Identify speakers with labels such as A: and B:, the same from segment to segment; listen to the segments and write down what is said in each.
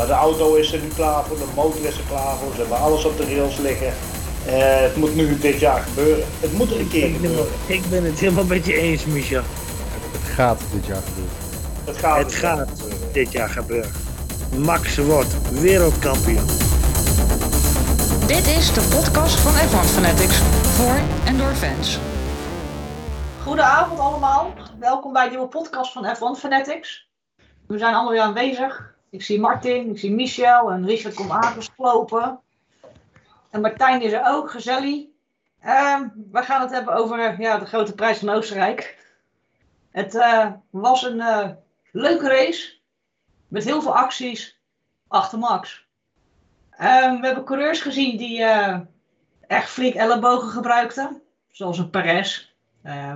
A: Maar de auto is er nu klaar voor, de motor is er klaar voor, ze hebben alles op de rails liggen. Eh, het moet nu dit jaar gebeuren. Het moet er een keer
B: Ik ben,
A: gebeuren.
B: ik ben het helemaal met je eens, Michel.
C: Het gaat dit jaar gebeuren.
A: Het gaat,
B: Het gaat dit jaar gebeuren. Max wordt wereldkampioen.
D: Dit is de podcast van F1 Fanatics voor en door fans.
E: Goedenavond allemaal. Welkom bij de nieuwe podcast van F1 Fanatics. We zijn allemaal weer aanwezig. Ik zie Martin, ik zie Michel en Richard komt aangeslopen. En Martijn is er ook, gezellig. Ehm, we gaan het hebben over eh, ja, de grote prijs van Oostenrijk. Het eh, was een eh, leuke race. Met heel veel acties achter Max. Ehm, we hebben coureurs gezien die echt flink ellebogen gebruikten. Zoals een Perez.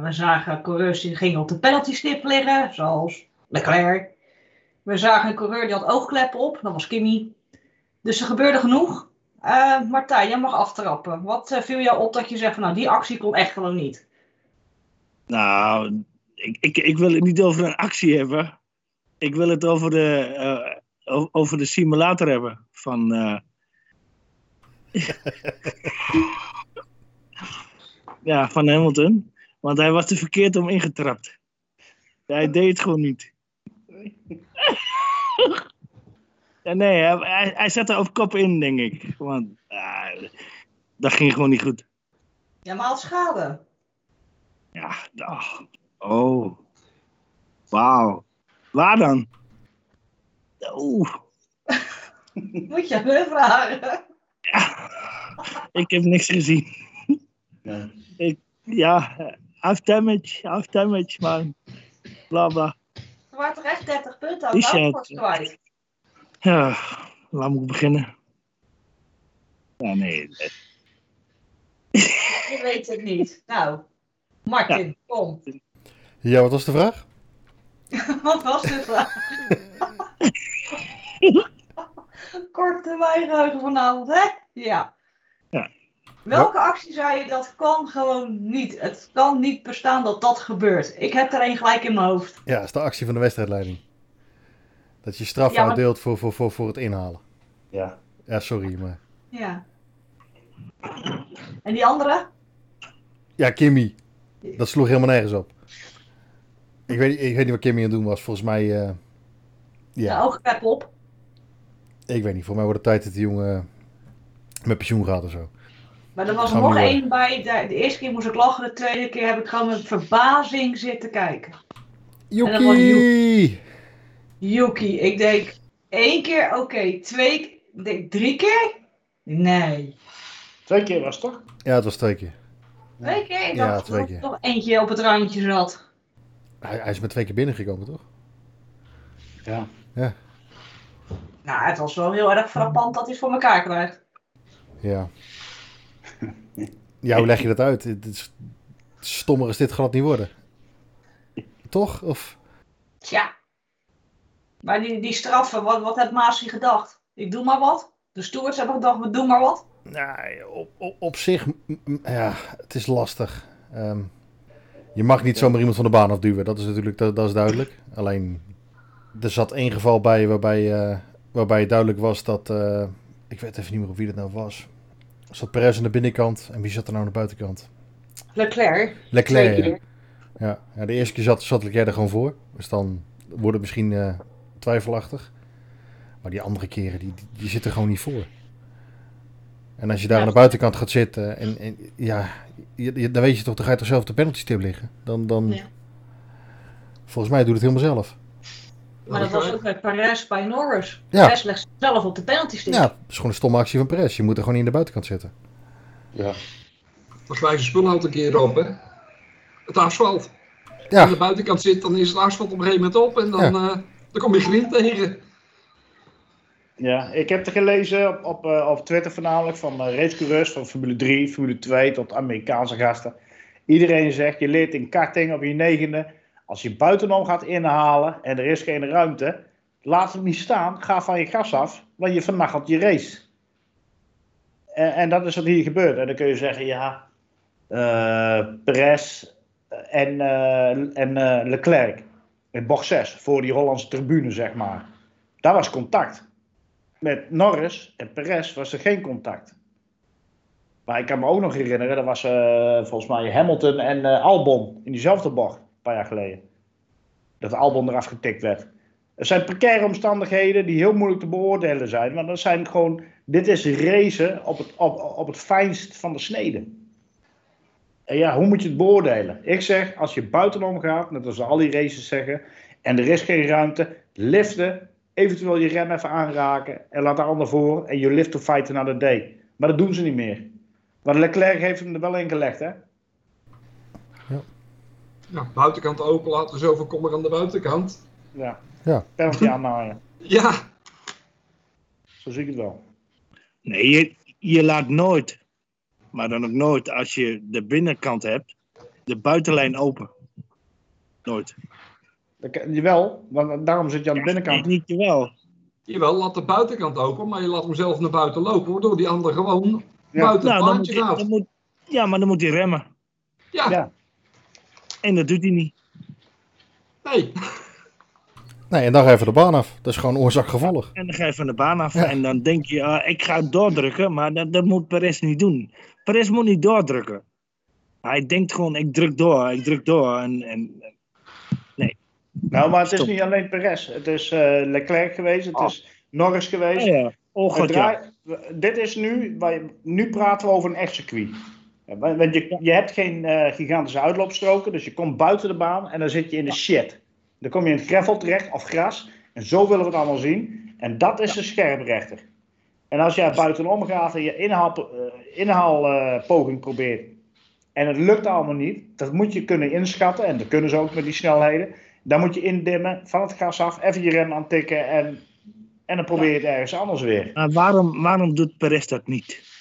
E: We zagen coureurs die gingen op de penalty stip liggen, zoals Leclerc. We zagen een coureur die had oogkleppen op, dat was Kimmy. Dus er gebeurde genoeg. Eh, Martijn, jij mag aftrappen. Wat eh, viel jou op dat je zegt van nou die actie kon echt gewoon niet?
B: Nou, ik, ik, ik wil het niet over een actie hebben. Ik wil het over de, eh, over de simulator hebben. Van, ja, van Hamilton. Want hij was te verkeerd om ingetrapt. Hij deed het gewoon niet. Ja, nee, hij, hij, zat er op kop in, denk ik. Want ah, dat ging gewoon niet goed.
E: Ja, maar had schade.
B: Ja, ach, oh. Wauw. Waar dan? Oeh,
E: Moet je me vragen.
B: ik heb niks gezien. Ik, ja, half damage, half damage, man. Bla bla.
E: Er waren toch echt 30 punten aan
B: Is
E: het.
B: Ja, waar moet ik beginnen? Ja, nee.
E: Je weet het niet. Nou, Martin, kom.
C: Ja, wat was de vraag?
E: Wat was de vraag? Korte geheugen vanavond, hè? Ja.
B: Ja.
E: Welke actie zei je dat kan gewoon niet? Het kan niet bestaan dat dat gebeurt. Ik heb er één gelijk in mijn hoofd.
C: Ja, dat is de actie van de wedstrijdleiding. Dat je straf
E: Ja, maar-
C: uitdeelt voor, voor, voor, voor het inhalen.
A: Ja.
C: Ja, sorry, maar...
E: Ja. En die andere?
C: Ja, Kimmy. Dat sloeg helemaal nergens op. Ik weet, niet- ik weet niet wat Kimmy aan het doen was. Volgens mij... eh,
E: Ja.
C: ja,
E: oogklep op.
C: ik weet niet. Voor mij wordt het tijd dat die jongen met pensioen gaat of zo.
E: Maar er was
C: Gaan
E: er nog één bij. De, de eerste keer moest ik lachen, de tweede keer heb ik gewoon met verbazing zitten kijken.
C: Joekie!
E: Yuki, ik denk één keer oké, twee, denk drie keer? Nee.
A: Twee keer was het toch?
C: Ja, het was twee keer.
E: Twee keer? Ik
C: Ja,
E: dacht
C: twee
E: dat
C: keer.
E: er nog eentje op het randje zat.
C: Hij, hij is met twee keer binnengekomen, toch?
A: Ja.
E: Nou, het was wel heel erg frappant dat hij het voor elkaar krijgt.
C: Ja. Ja, hoe leg je dat uit? Stommer is dit glad niet worden. Toch? Of...
E: Tja. Maar die, die straffen, wat, wat heeft Maasie gedacht? Ik doe maar wat. De stewards hebben gedacht, we doen maar wat.
C: Nou, op, op, op zich, ja, het is lastig. Ehm, je mag niet zomaar iemand van de baan afduwen, dat is natuurlijk dat, dat is duidelijk. Alleen, er zat één geval bij waarbij, eh, waarbij het duidelijk was dat, eh, ik weet even niet meer op wie dat nou was. Er zat Perez aan de binnenkant en wie zat er nou aan de buitenkant?
E: Leclerc.
C: Leclerc. Ja.
E: keer.
C: Ja, ja, de eerste keer zat, zat Leclerc er gewoon voor. Dus dan wordt het misschien eh, twijfelachtig. Maar die andere keren, die, die, die zitten gewoon niet voor. En als je daar
E: Ja.
C: aan de buitenkant gaat zitten en, en ja, je, je- dan weet je toch, dan ga je toch zelf de penalty stip liggen. Dan, dan,
E: Ja.
C: volgens mij doet het helemaal zelf.
E: Maar dat was ook bij Perez bij Norris.
C: Ja.
E: Perez legt zelf op de penalty stick.
C: Ja, het is gewoon een stomme actie van Perez. Je moet er gewoon niet aan de buitenkant zitten.
A: Ja.
F: Dan schrijf je spul altijd een keer op, hè? Het asfalt. Als je
C: Ja,
F: aan de buitenkant zit, dan is het asfalt op een gegeven moment op en dan, eh, dan kom je grind tegen.
A: Ja, ik heb er gelezen op, op, eh, op Twitter voornamelijk van uh, racecoureurs van Formule 3, Formule 2 tot Amerikaanse gasten. Iedereen zegt, je leert in karting op je negende, als je buitenom gaat inhalen en er is geen ruimte, laat het niet staan, ga van je gas af, want je vernachelt je race. En, en dat is wat hier gebeurt. En dan kun je zeggen, ja, eh Perez en, eh, en eh, Leclerc in bocht 6, voor die Hollandse tribune, zeg maar. Daar was contact. met Norris en Perez was er geen contact. Maar ik kan me ook nog herinneren, dat was volgens mij Hamilton en Albon in diezelfde bocht, paar jaar geleden. Dat Albon eraf getikt werd. Er zijn precaire omstandigheden die heel moeilijk te beoordelen zijn. Maar dat zijn gewoon, dit is racen op het, op, op het fijnst van de snede. En ja, hoe moet je het beoordelen? Ik zeg, als je buitenom gaat, net als al die races zeggen, en er is geen ruimte, liften, eventueel je rem even aanraken en laat de ander voor en je lift to fight another day. Maar dat doen ze niet meer. Maar Leclerc heeft hem er wel in gelegd, hè?
F: Ja, buitenkant open laten, zoveel kom er aan de buitenkant.
A: Ja.
C: Ja.
A: Penalty aanmaaien.
F: Ja,
A: Zo zie ik het wel.
B: Nee, je, je laat nooit, maar dan ook nooit als je de binnenkant hebt, de buitenlijn open. Nooit.
A: Dat kan- Jawel, want daarom zit je aan de binnenkant.
B: Nee, niet jawel.
F: jawel, laat de buitenkant open, maar je laat hem zelf naar buiten lopen, waardoor die ander gewoon
A: Ja.
F: buiten
B: Nou,
F: het gaat.
B: dan moet, ja, maar dan moet hij remmen.
F: Ja,
A: Ja.
B: En dat doet hij niet.
F: nee.
C: Nee, en dan ga je van de baan af. Dat is gewoon oorzaak-gevolg.
B: En dan ga je van de baan af.
C: Ja.
B: En dan denk je, ah, ik ga doordrukken. Maar dat, dat moet Perez niet doen. Perez moet niet doordrukken. Hij denkt gewoon, ik druk door, ik druk door. En, en,
A: Nou, maar het is
B: Stop.
A: niet alleen Perez. Het is eh, Leclerc geweest, het
B: Oh.
A: is Norris geweest.
B: ja, ja. Oh god,
A: draai- Dit is nu, wij- nu praten we over een echt circuit. Ja, want je, je hebt geen eh, gigantische uitloopstroken, dus je komt buiten de baan en dan zit je in de shit. Dan kom je in het gravel terecht of gras en zo willen we het allemaal zien. En dat is de scherprechter. En als jij buitenom gaat en je inhaalpoging inhaal, eh, poging probeert en het lukt allemaal niet, dat moet je kunnen inschatten en dat kunnen ze ook met die snelheden. Dan moet je indimmen, van het gas af, even je rem aantikken en, en dan probeer je het ergens anders weer.
B: Maar waarom, waarom doet Perez dat niet?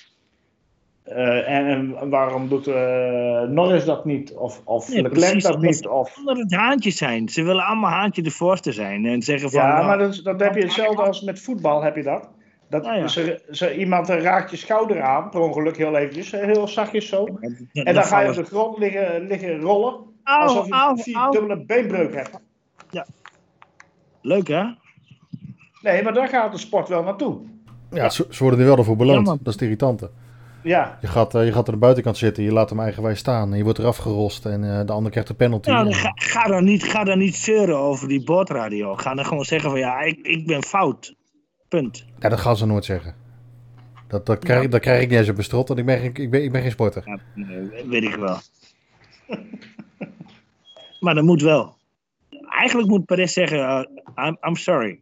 A: Eh, en, en waarom doet eh, Norris dat niet? Of, of
B: Nee,
A: Leclerc
B: precies,
A: dat niet? Of,
B: Omdat het haantjes zijn. Ze willen allemaal haantje de voorste zijn. En zeggen van,
A: ja,
B: nou,
A: maar dat, dat heb je hetzelfde als met voetbal, heb je dat? Dat
B: Ja, ja.
A: Ze, ze, iemand raakt je schouder aan, per ongeluk heel eventjes, heel zachtjes zo. En dan ga je op de grond liggen, liggen rollen,
B: Au,
A: alsof je
B: au,
A: vier
B: au.
A: dubbele beenbreuk hebt.
B: Leuk hè?
A: Nee, maar daar gaat de sport wel naartoe.
C: Ja, ze, ze worden er wel ervoor beloond.
B: Ja,
C: dat is het irritante.
A: Ja,
C: Je gaat, eh, je gaat aan de buitenkant zitten, je laat hem eigenwijs staan. En je wordt eraf gerost en eh, de ander krijgt een penalty.
B: Nou,
C: En-
B: dan ga, ga, dan niet, ga dan niet zeuren over die boordradio. Ga dan gewoon zeggen van ja, ik, ik ben fout. Punt.
C: Ja, dat gaan ze nooit zeggen. Dat, dat, krijg, dat krijg ik niet eens op mijn strot, want ik ben, geen- ik ben, ik ben geen sporter.
B: Ja, nee, weet ik wel. maar dat moet wel. Eigenlijk moet Perez zeggen, uh, I'm, I'm sorry.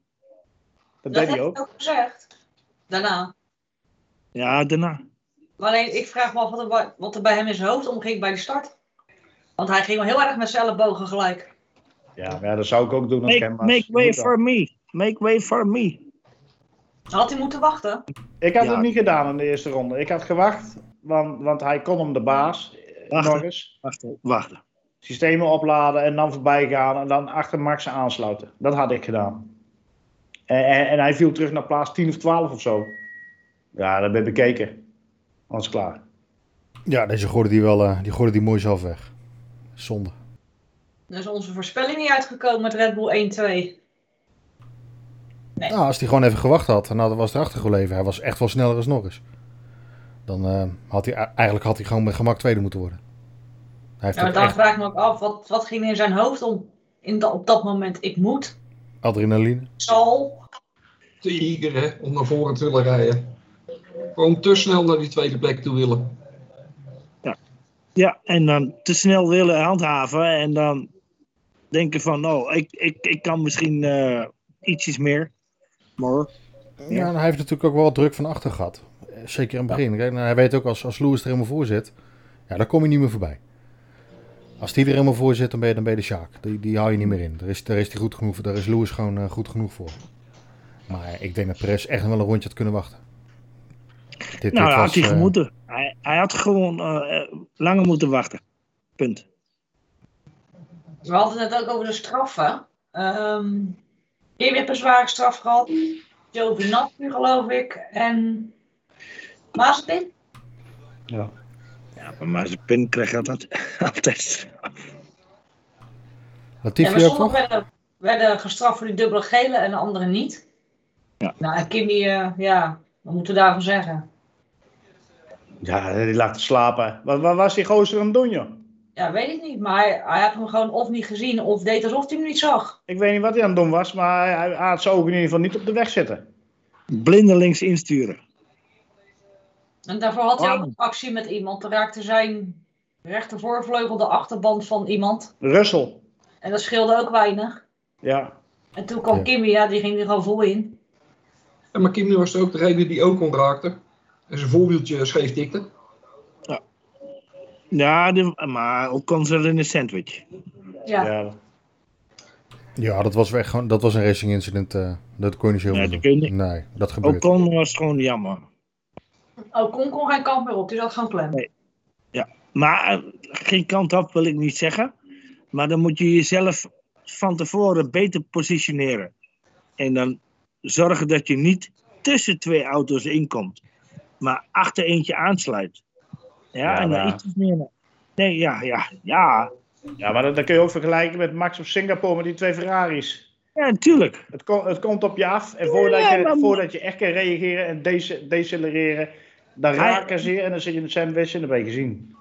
A: dat
E: Dat
A: deed
E: heb
A: hij
E: ik
A: ook.
E: ook gezegd. Daarna.
B: Ja, daarna.
E: Maar alleen, ik vraag me af wat er, bij- wat er bij hem in zijn hoofd omging bij de start. Want hij ging wel heel erg met zijn ellebogen gelijk.
A: Ja, maar ja, dat zou ik ook doen als
B: Make, make way for me. Make way for me.
E: Had hij moeten wachten?
A: Ik had
B: Ja.
A: het niet gedaan in de eerste ronde. Ik had gewacht, want, want hij kon hem de baas,
B: Wachten.
A: Norris.
B: Wacht, wacht.
A: systemen opladen en dan voorbij gaan en dan achter Max aansluiten. Dat had ik gedaan. En, en, en hij viel terug naar plaats 10 of 12 of zo. Ja, dat ben ik bekeken. Alles klaar.
C: Ja, deze gooide die wel eh, die, gooide die mooi zelf weg. Zonde.
E: Dan is onze voorspelling niet uitgekomen met Red Bull 1-2.
C: Nou, als hij gewoon even gewacht had, dan had- was hij erachter gebleven. Hij was echt wel sneller als Norris. Dan eh, had hij eigenlijk had hij gewoon met gemak tweede moeten worden. Hij heeft
E: Ja, maar
C: echt
E: vraag ik me ook af, wat, wat ging er in zijn hoofd om in op dat moment? Ik moet,
C: adrenaline.
E: zal.
F: Te eager hè, om naar voren te willen rijden. Gewoon te snel naar die tweede plek toe willen.
B: Ja, en dan te snel willen handhaven en dan denken van, oh, ik, ik, ik kan misschien eh, ietsjes meer. Maar
C: Ja, en hij heeft natuurlijk ook wel druk van achter gehad. Eh, Zeker in het begin. Kijk, nou, hij weet ook als, als Lewis er helemaal voor zit, ja, dan kom je niet meer voorbij. Als die er helemaal voor zit, dan ben je, dan ben je de Sjaak. Die, die hou je niet meer in. Daar is, daar is, die goed genoeg, voor. daar is Lewis gewoon eh, goed genoeg voor. Maar ik denk dat Perez echt nog wel een rondje had kunnen wachten. Dit,
B: nou,
C: dit
B: had
C: was,
B: hij
C: eh,
B: gemoeten. Hij, hij had gewoon eh, eh, langer moeten wachten. Punt.
E: We hadden het net ook over de straffen. Ehm Kim heeft een zware straf gehad. Giovinazzi geloof ik. En Mazepin.
A: Ja.
B: Ja, maar zijn pin krijgt altijd. altijd.
E: En
C: Latifi
E: we
C: ook nog?
E: werden, werden gestraft voor die dubbele gele en de anderen niet. Nou, en Kimmy, eh, ja, wat moeten we daarvan zeggen?
A: Ja, die laat slapen. Wat, wat was die gozer aan het doen, joh?
E: Ja, weet ik niet. Maar hij, hij had hem gewoon of niet gezien of deed alsof hij hem niet zag.
A: Ik weet niet wat hij aan het doen was, maar hij, hij had zijn ogen in ieder geval niet op de weg zitten.
B: Blindelings insturen.
E: En daarvoor had hij ook een actie met iemand. Dan raakte zijn rechtervoorvleugel de achterband van iemand.
A: Russell.
E: En dat scheelde ook weinig.
A: Ja.
E: En toen kwam
C: Ja.
E: Kimmy, ja, die ging er gewoon vol in.
F: En maar Kimi was ook degene die ook kon raakte. En zijn voorwieltje scheef tikte.
B: Ja, die- maar ook kon ze in een sandwich.
E: Ja.
A: ja.
C: Ja, dat was weer gewoon, dat was een racing incident. eh, dat kon je niet zo
B: Nee, dat niet.
C: Nee, dat gebeurt.
B: Ocon was gewoon jammer.
E: Oh, Kon kon geen kant meer op. Die zat gewoon klem.
B: Nee. Maar eh, geen kant op wil ik niet zeggen. Maar dan moet je jezelf van tevoren beter positioneren. En dan zorgen dat je niet tussen twee auto's inkomt. Maar achter eentje aansluit. Ja,
A: Ja,
B: en dan
A: maar-
B: iets meer. Nee, ja, ja, ja.
A: ja, maar dat, dat kun je ook vergelijken met Max op Singapore met die twee Ferraris.
B: Ja, natuurlijk.
A: Het, het komt op je af en voordat,
B: Ja,
A: je,
B: maar-
A: voordat je echt kan reageren en dece- decelereren, dan raken ze je en dan zit je in de sandwich en dan ben je gezien.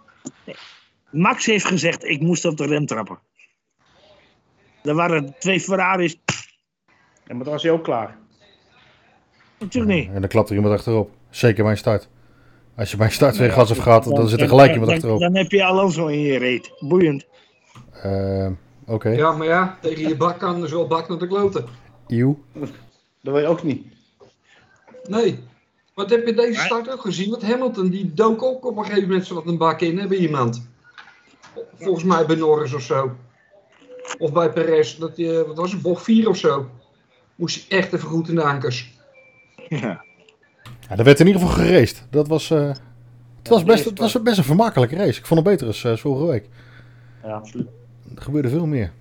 B: Max heeft gezegd, ik moest op de rem trappen. Er waren twee Ferraris.
A: En maar dan was hij ook klaar.
B: Natuurlijk niet.
C: En dan klapt er iemand achterop. Zeker mijn start. Als je mijn start weer
B: Ja,
C: gas afgaat, dan, zit er gelijk iemand
B: dan,
C: achterop.
B: Dan heb je Alonso in je reet. Boeiend.
C: Ehm, Oké.
F: Ja, maar ja, tegen je bak kan dus wel bak naar de kloten.
C: Eeuw.
A: Dat weet je ook niet.
F: Nee. Wat heb je deze start ook gezien? Want Hamilton die dook ook op een gegeven moment zo wat een bak in bij iemand. Volgens mij bij Norris of zo. Of bij Perez. Dat je, wat was het, bocht 4 of zo. Moest hij echt even goed in de ankers.
B: Ja.
C: Ja, er werd in ieder geval geraced. Dat was, eh, het, was best, het was best een vermakelijke race. Ik vond het beter als, eh, vorige week.
A: Ja, absoluut.
C: Er gebeurde veel meer.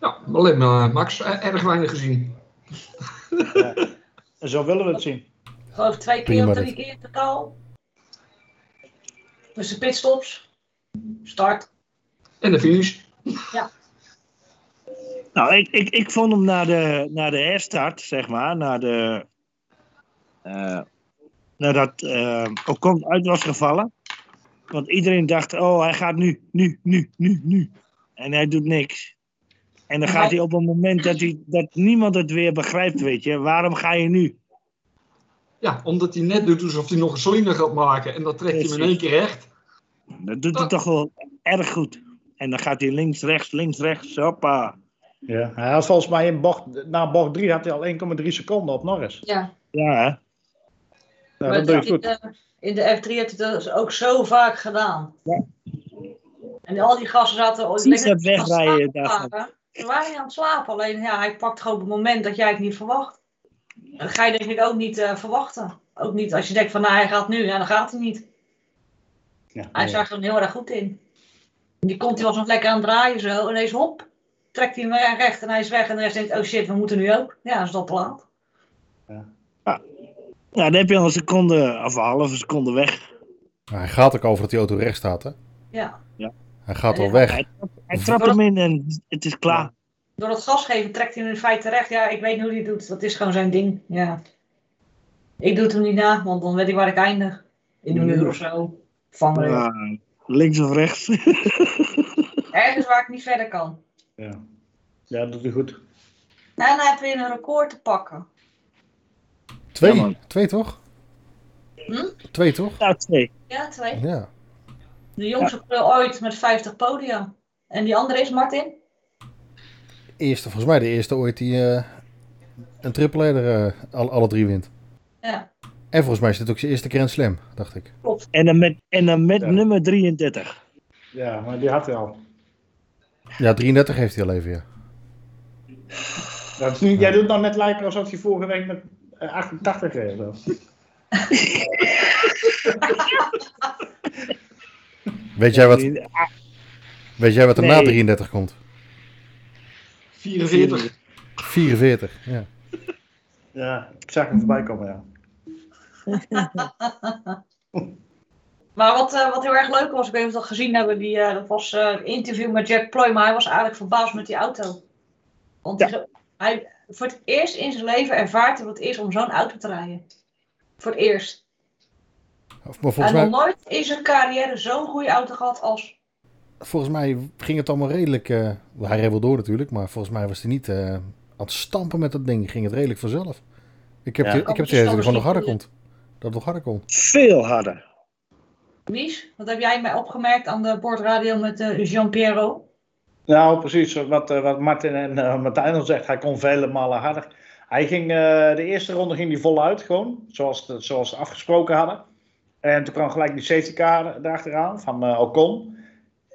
F: Ja, alleen maar Max eh, erg weinig gezien.
A: En zo willen we het zien.
E: Ik geloof twee keer
C: Prima
E: of drie
C: dit.
E: keer in totaal. Dus de pitstops. Start.
F: En de finish.
B: Nou, ik, ik, ik vond hem na de, na de herstart, zeg maar, na de, eh, nadat eh Ocon uit was gevallen. Want iedereen dacht, oh, hij gaat nu, nu, nu, nu, nu. En hij doet niks. En dan gaat hij op een moment dat, hij, dat niemand het weer begrijpt, weet je. Waarom ga je nu?
F: Ja, omdat hij net doet alsof hij nog een slinger gaat maken. En dat trekt hij hem in één keer recht.
B: Dat doet hij toch wel erg goed. En dan gaat hij links, rechts, links, rechts, hoppa.
A: Ja. Hij had volgens mij in bocht, na bocht 3 had hij al 1,3 seconden op Norris.
E: Ja.
B: Ja, hè?
A: Nou,
E: maar
A: dat doe je
E: in, de, in de F3 heeft hij dat ook zo vaak gedaan.
B: Ja.
E: En al die gasten zaten...
B: Precies dat
E: lekker aan het
B: wegrijden
E: waren. Ze waren aan het slapen. Alleen ja, hij pakt gewoon op het moment dat jij het niet verwacht. En dat ga je denk ik ook niet eh, verwachten. Ook niet als je denkt van nou hij gaat nu. Ja, dan gaat hij niet.
A: Ja,
E: Hij daar gewoon heel erg goed in. Die komt hij was nog lekker aan het draaien zo. En ineens hop. Trekt hij hem recht en hij is weg. En de rest denkt, oh shit, we moeten nu ook. Ja, dat is al te laat.
B: Ja, dan heb je al een seconde, of een halve seconde weg.
C: Hij gaat ook over dat die auto recht staat, hè?
E: Ja.
C: Hij gaat
E: Ja,
C: al weg.
B: Hij, hij trapt hem in en het is klaar.
E: Door het gas geven trekt hij hem in feite terecht. Ja, ik weet niet hoe hij het doet. Dat is gewoon zijn ding. Ja. Ik doe het hem niet na, want dan weet ik waar ik eindig. In een uur of zo. Vangen.
B: Ja, links of rechts.
E: Ergens waar ik niet verder kan.
A: Ja. ja, dat doet hij goed.
E: En dan heb je een record te pakken.
C: Twee.
B: Ja, man.
C: Twee toch?
E: Hm?
C: Twee toch?
B: Ja, twee.
E: Ja, twee.
C: Ja.
E: De jongste prul ooit met 50 podia. En die andere is Martin?
C: Eerste, volgens mij de eerste ooit die eh, een triple eh, alle, alle drie wint.
E: Ja.
C: En volgens mij is dit ook zijn eerste Grand Slam, dacht ik.
B: En dan met, en dan met
A: Ja.
B: nummer 33.
A: Ja, maar die had hij al.
C: Ja, 33 heeft hij al even, ja.
A: Dat is niet, jij doet nou net lijken alsof hij vorige week met eh, 88 kreeg. Zo.
C: Weet jij wat, weet jij wat er na
B: Nee.
C: 33 komt?
F: 44.
C: 44, ja.
A: Ja, ik zag hem voorbij komen, ja.
E: Maar wat, eh, wat heel erg leuk was, ik weet niet of we dat gezien hebben, die, eh, dat was eh, een interview met Jack Ploy, maar hij was eigenlijk verbaasd met die auto. Want
B: Ja.
E: hij, voor het eerst in zijn leven ervaart wat het is om zo'n auto te rijden. Voor het eerst.
C: Maar
E: Hij
C: volgens
E: nog
C: mij,
E: nooit in zijn carrière zo'n goede auto gehad als...
C: volgens mij ging het allemaal redelijk... eh, hij reed wel door natuurlijk, maar volgens mij was hij niet eh, aan het stampen met dat ding. Ging het redelijk vanzelf. Ik heb,
A: Ja.
C: de- ik heb het idee dat hij gewoon nog harder komt. Dat het nog harder komt.
B: Veel harder.
E: Mies, wat heb jij mij opgemerkt aan de bordradio met eh, Jean-Pierre?
A: Nou, precies wat, eh, wat Martin en eh, Martijn al zegt. Hij kon vele malen harder. Hij ging, eh, de eerste ronde ging hij voluit, gewoon. Zoals, zoals ze afgesproken hadden. En toen kwam gelijk die safety car erachteraan van Ocon.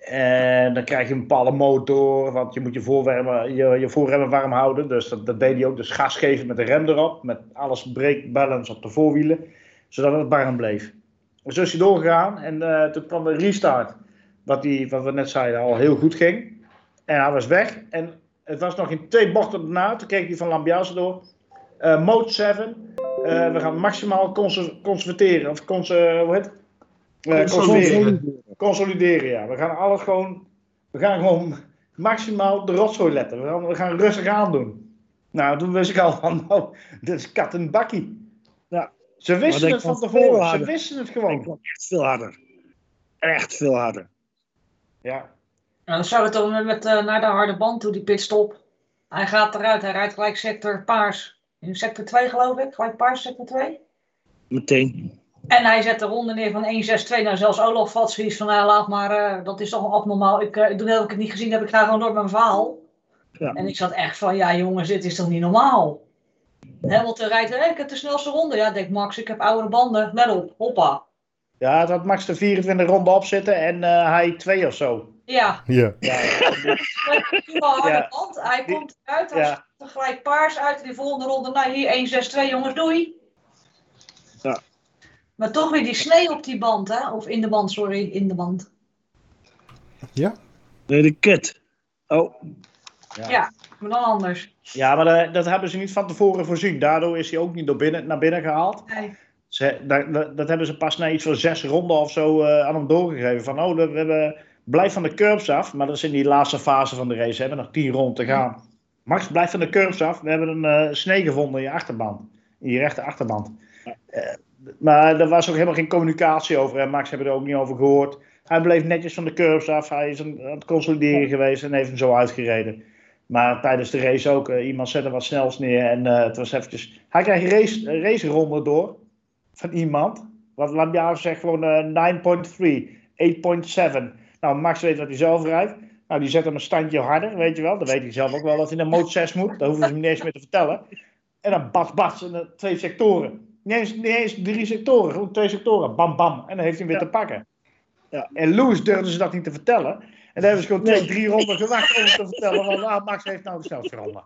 A: En dan krijg je een bepaalde motor, want je moet je je, je voorremmen warm houden. Dus dat, deed hij ook. Dus gas geven met de rem erop. Met alles brake balance op de voorwielen. Zodat het warm bleef. Dus is hij doorgegaan. En toen kwam de restart. Wat, die, wat we net zeiden, al heel goed ging. En hij was weg. En het was nog in twee bochten daarna. Toen keek hij van Lambiase door. Eh, mode 7. Eh, we gaan maximaal conser- conserveren. Of cons hoe heet het? Eh, conserveren. Consolideren, ja. We gaan alles gewoon. We gaan gewoon maximaal de rotzooi letten. We gaan, we gaan rustig aandoen. Nou, toen wist ik al van, nou, dit is kat en bakkie.
B: Ja.
A: Ze wisten het van tevoren. Ze wisten het gewoon.
B: echt veel harder. Echt veel harder.
A: Ja.
E: Nou, dan zou het dan met, eh, naar de harde band toe, die pitstop. Hij gaat eruit, hij rijdt gelijk sector paars. In sector 2 geloof ik, gelijk paars sector 2.
B: Meteen.
E: En hij zet de ronde neer van 1-6-2. Nou, zelfs Olaf valt zoiets van, nou, laat maar, eh, dat is toch abnormaal. Ik, eh, ik doe net of ik het niet gezien heb, ik ga gewoon door mijn verhaal.
B: Ja.
E: En ik zat echt van, ja jongens, dit is toch niet normaal? Hamilton rijdt, eh, ik heb de snelste ronde. Ja, denk Max, ik heb oudere banden. Let op, hoppa.
A: Ja, het had Max de 24 ronden op zitten en eh, hij twee of zo.
E: Ja,
C: Ja.
A: Ja, Ja.
E: band. Hij
A: Die-
E: komt eruit, hij
A: ja.
E: ja. gelijk paars uit. En die volgende ronde, nou hier 1-6-2 jongens, doei.
B: Ja.
E: Maar toch weer die snee op die band, hè? Of in de band, sorry, in de band.
C: Ja?
B: Nee, de kut. Oh,
E: Maar dan anders.
A: ja maar dat, dat hebben ze niet van tevoren voorzien. Daardoor is hij ook niet door binnen, naar binnen gehaald.
E: Nee.
A: Ze, dat, dat, dat hebben ze pas na iets van zes ronden of zo eh, aan hem doorgegeven. Van, oh, we hebben, blijf van de curbs af. Maar dat is in die laatste fase van de race. We hebben nog tien ronden te gaan. Max, blijf van de curbs af. We hebben een eh, snee gevonden in je achterband. In je rechter achterband. Eh, maar er was ook helemaal geen communicatie over. En Max hebben er ook niet over gehoord. Hij bleef netjes van de curbs af. Hij is aan het consolideren geweest en heeft hem zo uitgereden. Maar tijdens de race ook. eh, iemand zette wat snels neer. En het was eventjes... Hij krijgt een race, raceronde door. Van iemand. Wat Lambiase zegt gewoon eh, 9.3. 8.7. Nou, Max weet wat hij zelf rijdt. Nou, die zet hem een standje harder, weet je wel. Dan weet hij zelf ook wel dat hij naar mode 6 moet. Daar hoeven ze hem niet eens meer te vertellen. En dan bats, bats. En dan twee sectoren. Niet eens, niet eens drie sectoren, gewoon twee sectoren. Bam, bam. En dan heeft hij hem weer
B: Ja.
A: te pakken.
B: Ja.
A: En Lewis durfde ze dat niet te vertellen. En daar hebben ze gewoon twee,
B: Nee.
A: drie ronden gewacht om te vertellen. Van, ah, Max heeft nou de snelste ronde.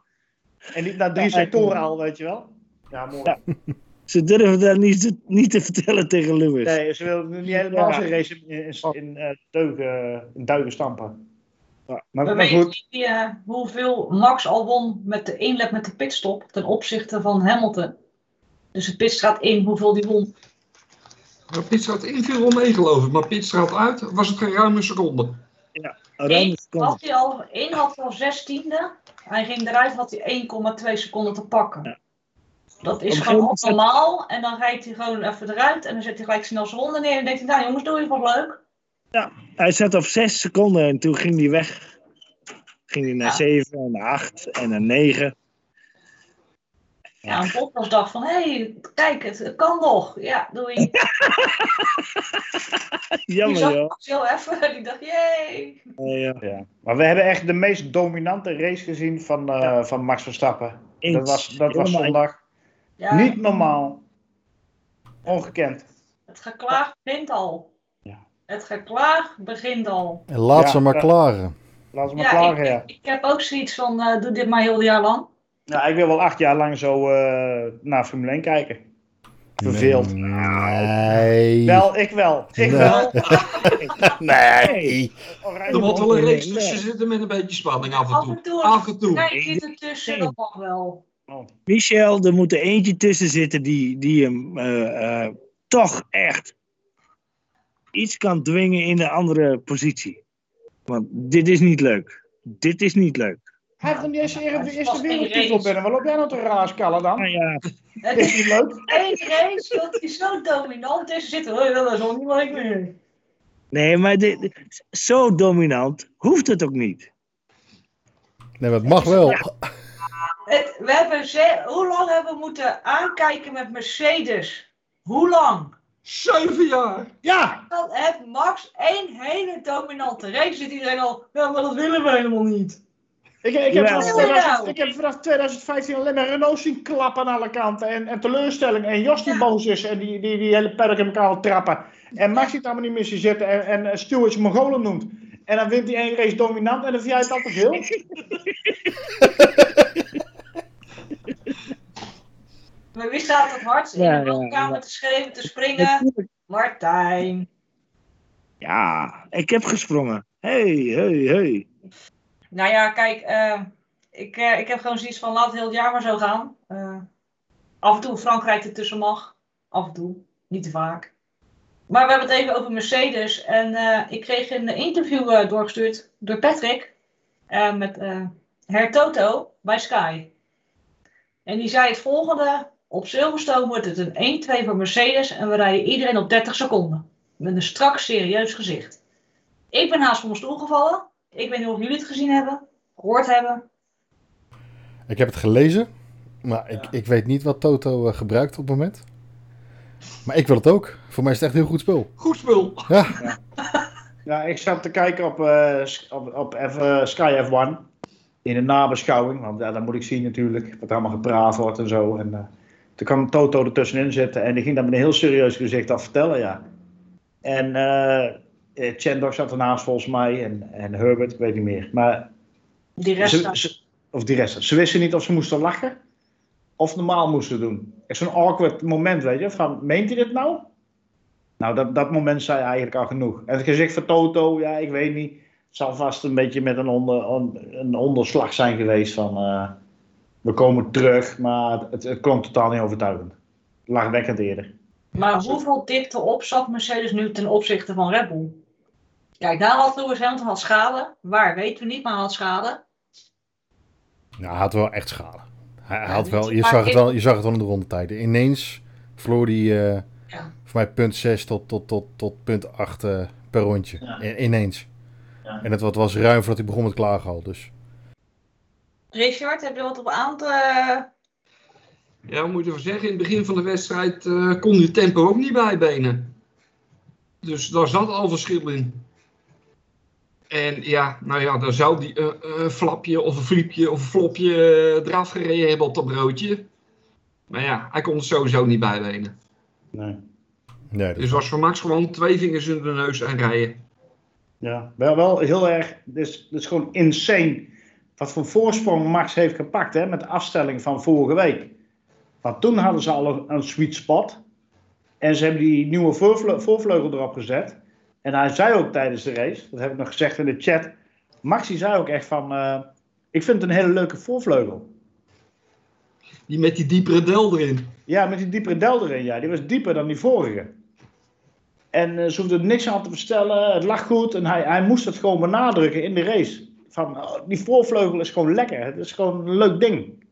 A: En niet na drie
B: Ja,
A: sectoren al, weet je wel. Ja, mooi.
B: Ja. Ze durven dat niet te, niet te vertellen tegen Lewis.
A: Nee, ze wilden niet helemaal
B: Ja.
A: zijn race in, in, eh, deugen, in duigen stampen.
B: Ja.
A: Maar,
E: Maar
A: goed,
E: je eh, hoeveel Max al won met de inlet met de pitstop ten opzichte van Hamilton? Dus de pitstraat in, hoeveel die won?
F: Maar Pitstraat in viel wel mee geloof ik, maar Pitstraat uit was het geen ruime seconde.
E: Eén
B: seconde.
E: had hij al, één had hij al zestiende. Hij ging eruit, had hij 1,2 seconden te pakken.
B: Ja.
E: Dat is gewoon
B: moment
E: normaal. En dan rijdt hij gewoon even eruit. En dan zet hij gelijk snel zijn ronde neer. En denkt hij, nou jongens, doe je wat leuk.
B: Hij zat op 6 seconden en toen ging hij weg. Ging hij naar
E: Ja.
B: 7 en naar 8 en naar 9.
E: Ja, en Bottas dacht van, hé, hey, kijk, het, kan nog. Ja, doe je. Die
B: Jammer
E: zag
B: joh.
E: Max heel even. Die dacht, jee.
B: Ja.
A: ja. maar we hebben echt de meest dominante race gezien van, eh,
B: Ja.
A: van Max Verstappen.
B: Eens.
A: Dat was, dat was zondag.
E: Ja,
A: Niet normaal. Ongekend.
E: Het geklaag begint al.
A: Ja.
E: Het geklaag begint al.
C: En laat
A: Ja,
C: ze maar
A: ja.
C: klaren.
A: Laten we maar
E: Ja,
A: klagen,
E: ik,
A: ja.
E: ik heb ook zoiets van, eh, doe dit maar heel jaar lang.
A: Ja, ik wil wel acht jaar lang zo eh, naar Formule 1 kijken. Verveeld.
C: Nee.
A: Wel, ik wel. Ik
C: Nee.
A: wel.
C: Nee.
A: Oranje
F: Er moet wel een
B: Nee,
F: race
B: nee.
F: tussen zitten met een beetje spanning af en
E: Af
F: toe.
E: en toe.
F: Af en toe.
E: Kijk, zit ertussen,
B: Nee.
E: dat wel.
B: Michel, er moet er eentje tussen zitten die, die hem eh, eh, toch echt iets kan dwingen in een andere positie. Want dit is niet leuk. Dit is niet leuk.
A: Hij heeft nog niet eens de eerste wereldtitel binnen. Wat loop jij nou te raaskalen dan?
B: Nou ja,
E: Het
A: Is
E: is
A: niet leuk?
E: één race dat hij zo dominant is. Zitten we, dat is al niet leuk meer.
B: nee, maar dit, zo dominant hoeft het ook niet.
C: Nee, maar het mag wel.
E: Het, we hebben ze, hoe lang hebben we moeten aankijken met Mercedes? Hoe lang?
F: Zeven jaar!
A: Ja!
E: Dan heeft Max één hele dominante race. Zit iedereen al, ja, maar dat willen we helemaal niet.
A: Ik, ik, heb vanaf
E: Nou.
A: 2000 ik heb vanaf 2015 alleen maar Renault zien klappen aan alle kanten. En, en teleurstelling. En Jos die
E: Ja.
A: boos is en die, die, die hele paddock in elkaar wil trappen. En Max ziet allemaal niet meer zien zitten en, en Mongolen noemt. En dan wint hij één race dominant en dan vind jij het al te veel.
E: Maar wie staat het hardst in
B: Ja,
E: de woonkamer
B: ja.
E: te schreeuwen, te springen? Martijn.
B: Ja, ik heb gesprongen. Hey, hey, hey.
E: Nou ja, kijk, eh, ik, eh, ik heb gewoon zoiets van laat het heel het jaar maar zo gaan. Eh, af en toe Frankrijk ertussen mag. Af en toe, niet te vaak. Maar we hebben het even over Mercedes. En eh, ik kreeg een interview eh, doorgestuurd door Patrick. eh, met eh Her Toto bij Sky. En die zei het volgende. Op Silverstone wordt het een 1-2 voor Mercedes. En we rijden iedereen op 30 seconden. Met een strak, serieus gezicht. Ik ben haast van mijn stoel gevallen. Ik weet niet of jullie het gezien hebben, gehoord hebben.
C: Ik heb het gelezen, maar ik, ik weet niet wat Toto eh, gebruikt op het moment. Maar ik wil het ook. Voor mij is het echt een heel goed spul.
F: Goed spul!
C: Ja,
A: Ja, ik zat te kijken op, eh, op, op F- eh, Sky F1. In de nabeschouwing. Want ja, dan moet ik zien natuurlijk wat er allemaal gepraat wordt en zo. En, eh, toen kwam Toto ertussenin zitten en die ging dat met een heel serieus gezicht af vertellen, ja. En eh, Chandok zat ernaast volgens mij en, en Herbert, ik weet niet meer. Maar
E: Die rest
A: ze, of die rest. Ze wisten niet of ze moesten lachen of normaal moesten doen. Echt zo'n awkward moment, weet je. Van, meent hij dit nou? Nou, dat, dat moment zei eigenlijk al genoeg. En het gezicht van Toto, ja, ik weet niet. Het zal vast een beetje met een, onder, on- een onderslag zijn geweest van... eh, we komen terug, maar het, het klonk totaal niet overtuigend. Lachwekkend eerder.
E: Maar hoeveel dikte op zat Mercedes nu ten opzichte van Red Bull? Kijk, daar had Lewis Hamilton had schade. Waar weten we niet, maar hij had schade.
C: nou, hij had wel echt schade. Hij had wel, je, zag het wel, je zag het wel in de rondetijden. Ineens verloor hij eh,
E: Ja.
C: voor mij punt 6 tot, tot, tot, tot punt 8 eh, per rondje.
A: Ja.
C: Ineens.
A: Ja.
C: En het wat was ruim voordat hij begon met klagen al. Dus.
E: Richard, heb je wat op aan te...
F: Ja, we moeten wel zeggen, in het begin van de wedstrijd eh, kon die tempo ook niet bijbenen. Dus daar zat al verschil in. En ja, nou ja, dan zou die eh, een flapje of een fliepje of een flopje eh, eraf gereden hebben op dat broodje. Maar ja, hij kon het sowieso niet bijbenen.
A: Nee.
C: Nee,
F: Dus was voor Max gewoon twee vingers in de neus en rijden.
A: Ja, wel, wel heel erg. Dit is, dit is gewoon insane. Wat voor voorsprong Max heeft gepakt hè, met de afstelling van vorige week. Want toen hadden ze al een, sweet spot. En ze hebben die nieuwe voorvle- voorvleugel erop gezet. En hij zei ook tijdens de race, dat heb ik nog gezegd in de chat. Max die zei ook echt van, eh, ik vind het een hele leuke voorvleugel.
F: Die met die diepere del erin.
A: Ja, met die diepere del erin, ja. Die was dieper dan die vorige. En eh, ze hoefde niks aan te verstellen. Het lag goed en hij, hij moest het gewoon benadrukken in de race. Van, oh, die voorvleugel is gewoon lekker. Het is gewoon een leuk ding.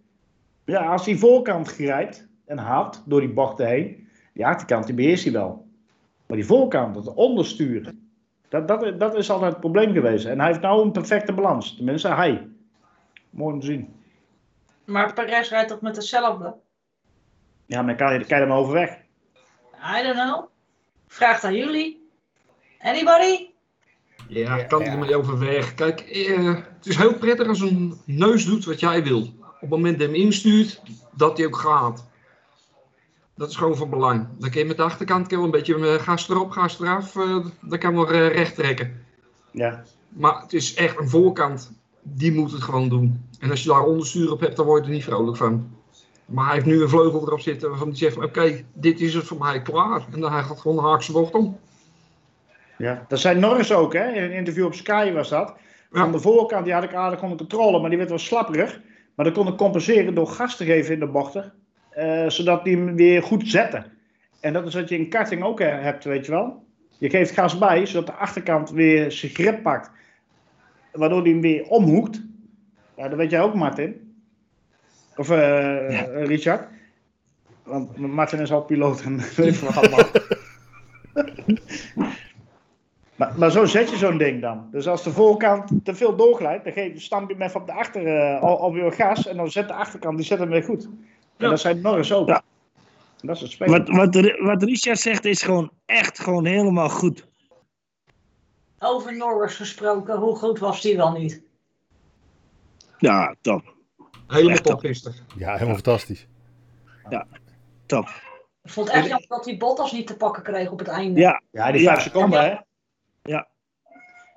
A: Ja, als die voorkant grijpt en haalt door die bochten heen. Die achterkant die beheerst hij wel. Maar die voorkant, het onderstuur. Dat, dat, dat is altijd het probleem geweest. En hij heeft nou een perfecte balans. Tenminste, hij. Mooi om te zien.
E: Maar Perez rijdt toch met hetzelfde?
A: Ja, maar kan je, kan je maar overweg.
E: I don't know. Vraag aan jullie. Anybody?
F: Ja, kan ik er maar overweg. Kijk, eh, het is heel prettig als een neus doet wat jij wil. Op het moment dat je hem instuurt, dat hij ook gaat. Dat is gewoon van belang. Dan kun je met de achterkant wel een beetje eh, gas erop, gas eraf. eh dan kan we eh, recht trekken.
A: Ja,
F: Maar het is echt een voorkant. Die moet het gewoon doen. En als je daar onderstuur op hebt, dan word je er niet vrolijk van. Maar hij heeft nu een vleugel erop zitten waarvan hij zegt oké, dit is het voor mij klaar. En dan hij gaat gewoon de haakse bocht om.
A: Ja, dat zei Norris ook, hè? In een interview op Sky was dat. Van de voorkant die had ik aardig onder controle, maar die werd wel slapperig. Maar dat kon ik compenseren door gas te geven in de bochten, eh, zodat die hem weer goed zette. En dat is wat je in karting ook eh, hebt, weet je wel. Je geeft gas bij, zodat de achterkant weer zijn grip pakt. Waardoor hij hem weer omhoekt. Ja, dat weet jij ook, Martin. Of eh, Richard. Want Martin is al piloot en weet wat allemaal. maar, maar zo zet je zo'n ding dan. Dus als de voorkant te veel doorglijdt, dan geef, stamp je hem even op de achter eh, al, alweer gas. En dan zet de achterkant, die zet hem weer goed. En
F: Ja.
A: dat zijn Norris ook.
B: Ja.
A: Dat is het spelen.
B: Wat, wat, wat Richard zegt is gewoon echt gewoon helemaal goed.
E: Over Norris gesproken, hoe goed was die wel niet?
B: Ja, top.
F: Helemaal
B: top.
F: toppistig.
C: Ja, helemaal fantastisch.
B: Top.
E: Ik vond het echt jammer dat die Bottas niet te pakken kreeg op het einde.
B: Ja,
A: Ja, die
B: Ja.
A: vijf seconden, hè?
B: Ja.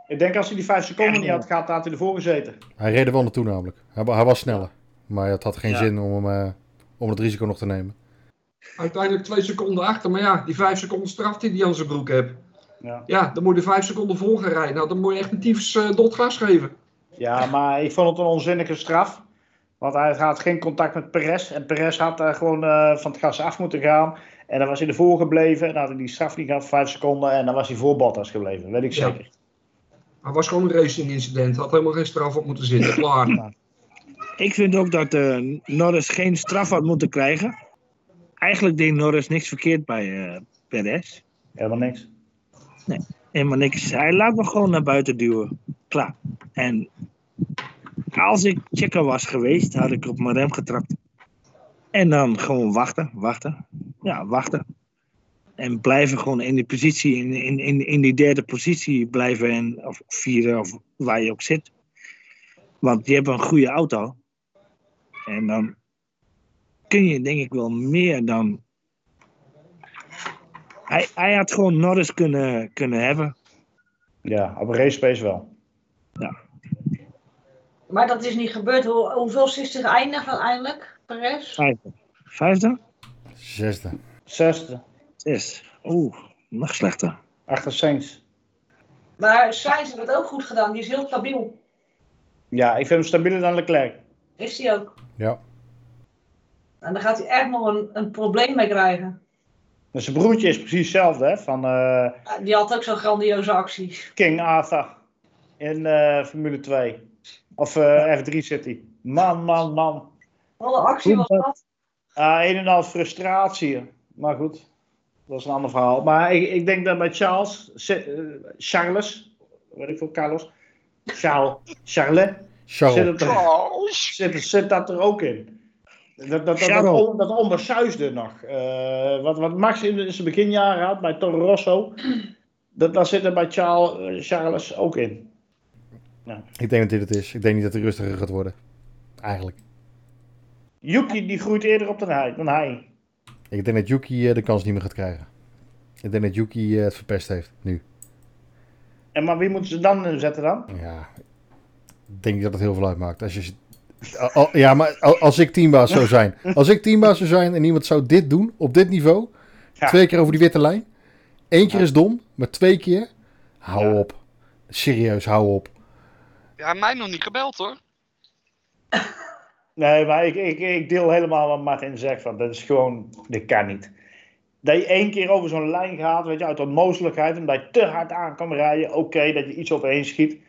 A: Ik denk als hij die vijf seconden niet had gehad, had hij ervoor gezeten.
C: Hij reed er wel naartoe namelijk. Hij, hij was sneller. Maar het had geen
A: Ja.
C: zin om, hem, eh, om het risico nog te nemen.
F: Uiteindelijk twee seconden achter. Maar ja, die vijf seconden straf die hij aan zijn broek heeft.
A: Ja.
F: Ja, dan moet je vijf seconden voor gaan rijden. Nou, dan moet je echt een tyfus eh, dot gas geven.
A: ja, maar ik vond het een onzinnige straf. Want hij had geen contact met Perez. En Perez had eh, gewoon eh, van het gas af moeten gaan. En dan was hij ervoor gebleven. En dan had hij die straf niet gehad, vijf seconden. En dan was hij voor Bottas gebleven, weet ik
F: Ja.
A: zeker.
F: Het was gewoon een racing incident. Had helemaal geen straf op moeten zitten. Klaar.
B: ik vind ook dat eh, Norris geen straf had moeten krijgen. Eigenlijk deed Norris niks verkeerd bij eh Perez.
A: Helemaal niks.
B: Helemaal niks. Hij laat me gewoon naar buiten duwen. Klaar. En als ik checker was geweest, had ik op mijn rem getrapt. En dan gewoon wachten, wachten. Ja, wachten. En blijven gewoon in die positie, in, in, in, in die derde positie blijven. En, of vierde, of waar je ook zit. Want je hebt een goede auto. En dan kun je denk ik wel meer dan... Hij, hij had gewoon Norris kunnen, kunnen hebben.
A: Ja, op een race space wel.
E: Maar dat is niet gebeurd. Hoe, hoeveel is er geëindigd uiteindelijk, Perez?
B: Vijfde. Vijfde?
C: Zesde.
A: Zesde.
B: Zes. Oeh, nog slechter.
A: Achter Sainz.
E: Maar Sainz heeft het ook goed gedaan. Die is heel stabiel.
A: Ja, ik vind hem stabieler dan Leclerc.
E: Is hij ook.
C: Ja.
E: En daar gaat hij echt nog een, een probleem mee krijgen.
A: En zijn broertje is precies hetzelfde, hè? Van eh,
E: Die had ook zo'n grandioze acties.
A: King Arthur in eh, Formule 2. Of eh, F3 City. Man, man, man.
E: Wat een actie was dat.
A: Ah, een en al frustratie. Maar goed, dat is een ander verhaal. Maar ik, ik denk dat bij Charles, eh, Charles, weet ik veel, Carlos, Charles, Charles, zit,
C: Charles.
A: het er, zit, zit dat er ook in. Dat, dat, dat, dat, on- dat onbesuisde nog. Eh, wat, wat Max in zijn beginjaren had bij Toro Rosso, dat, dat zit er bij Charles, eh, Charles ook in.
C: Ik denk dat dit het is. Ik denk niet dat hij rustiger gaat worden. Eigenlijk.
A: Yuki die groeit eerder op dan hij. Dan hij.
C: Ik denk dat Yuki eh, de kans niet meer gaat krijgen. Ik denk dat Yuki eh, het verpest heeft, nu.
A: En maar wie moeten ze dan inzetten dan?
C: Ja, ik denk dat het heel veel uitmaakt. Als je, al- al- ja, maar al- als ik teambaas zou zijn. Als ik teambaas zou zijn en iemand zou dit doen, op dit niveau.
A: Ja.
C: Twee keer over die witte lijn. Eén keer is dom, maar twee keer. Hou
A: Ja.
C: op. Serieus, hou op.
G: Ja, mij nog niet gebeld hoor.
A: Nee, maar ik, ik, ik deel helemaal wat Martin zegt. Van, dat is gewoon, dit kan niet. Dat je één keer over zo'n lijn gaat, weet je, uit onmogelijkheid, omdat je te hard aan kan rijden. Oké, dat je iets overheen schiet.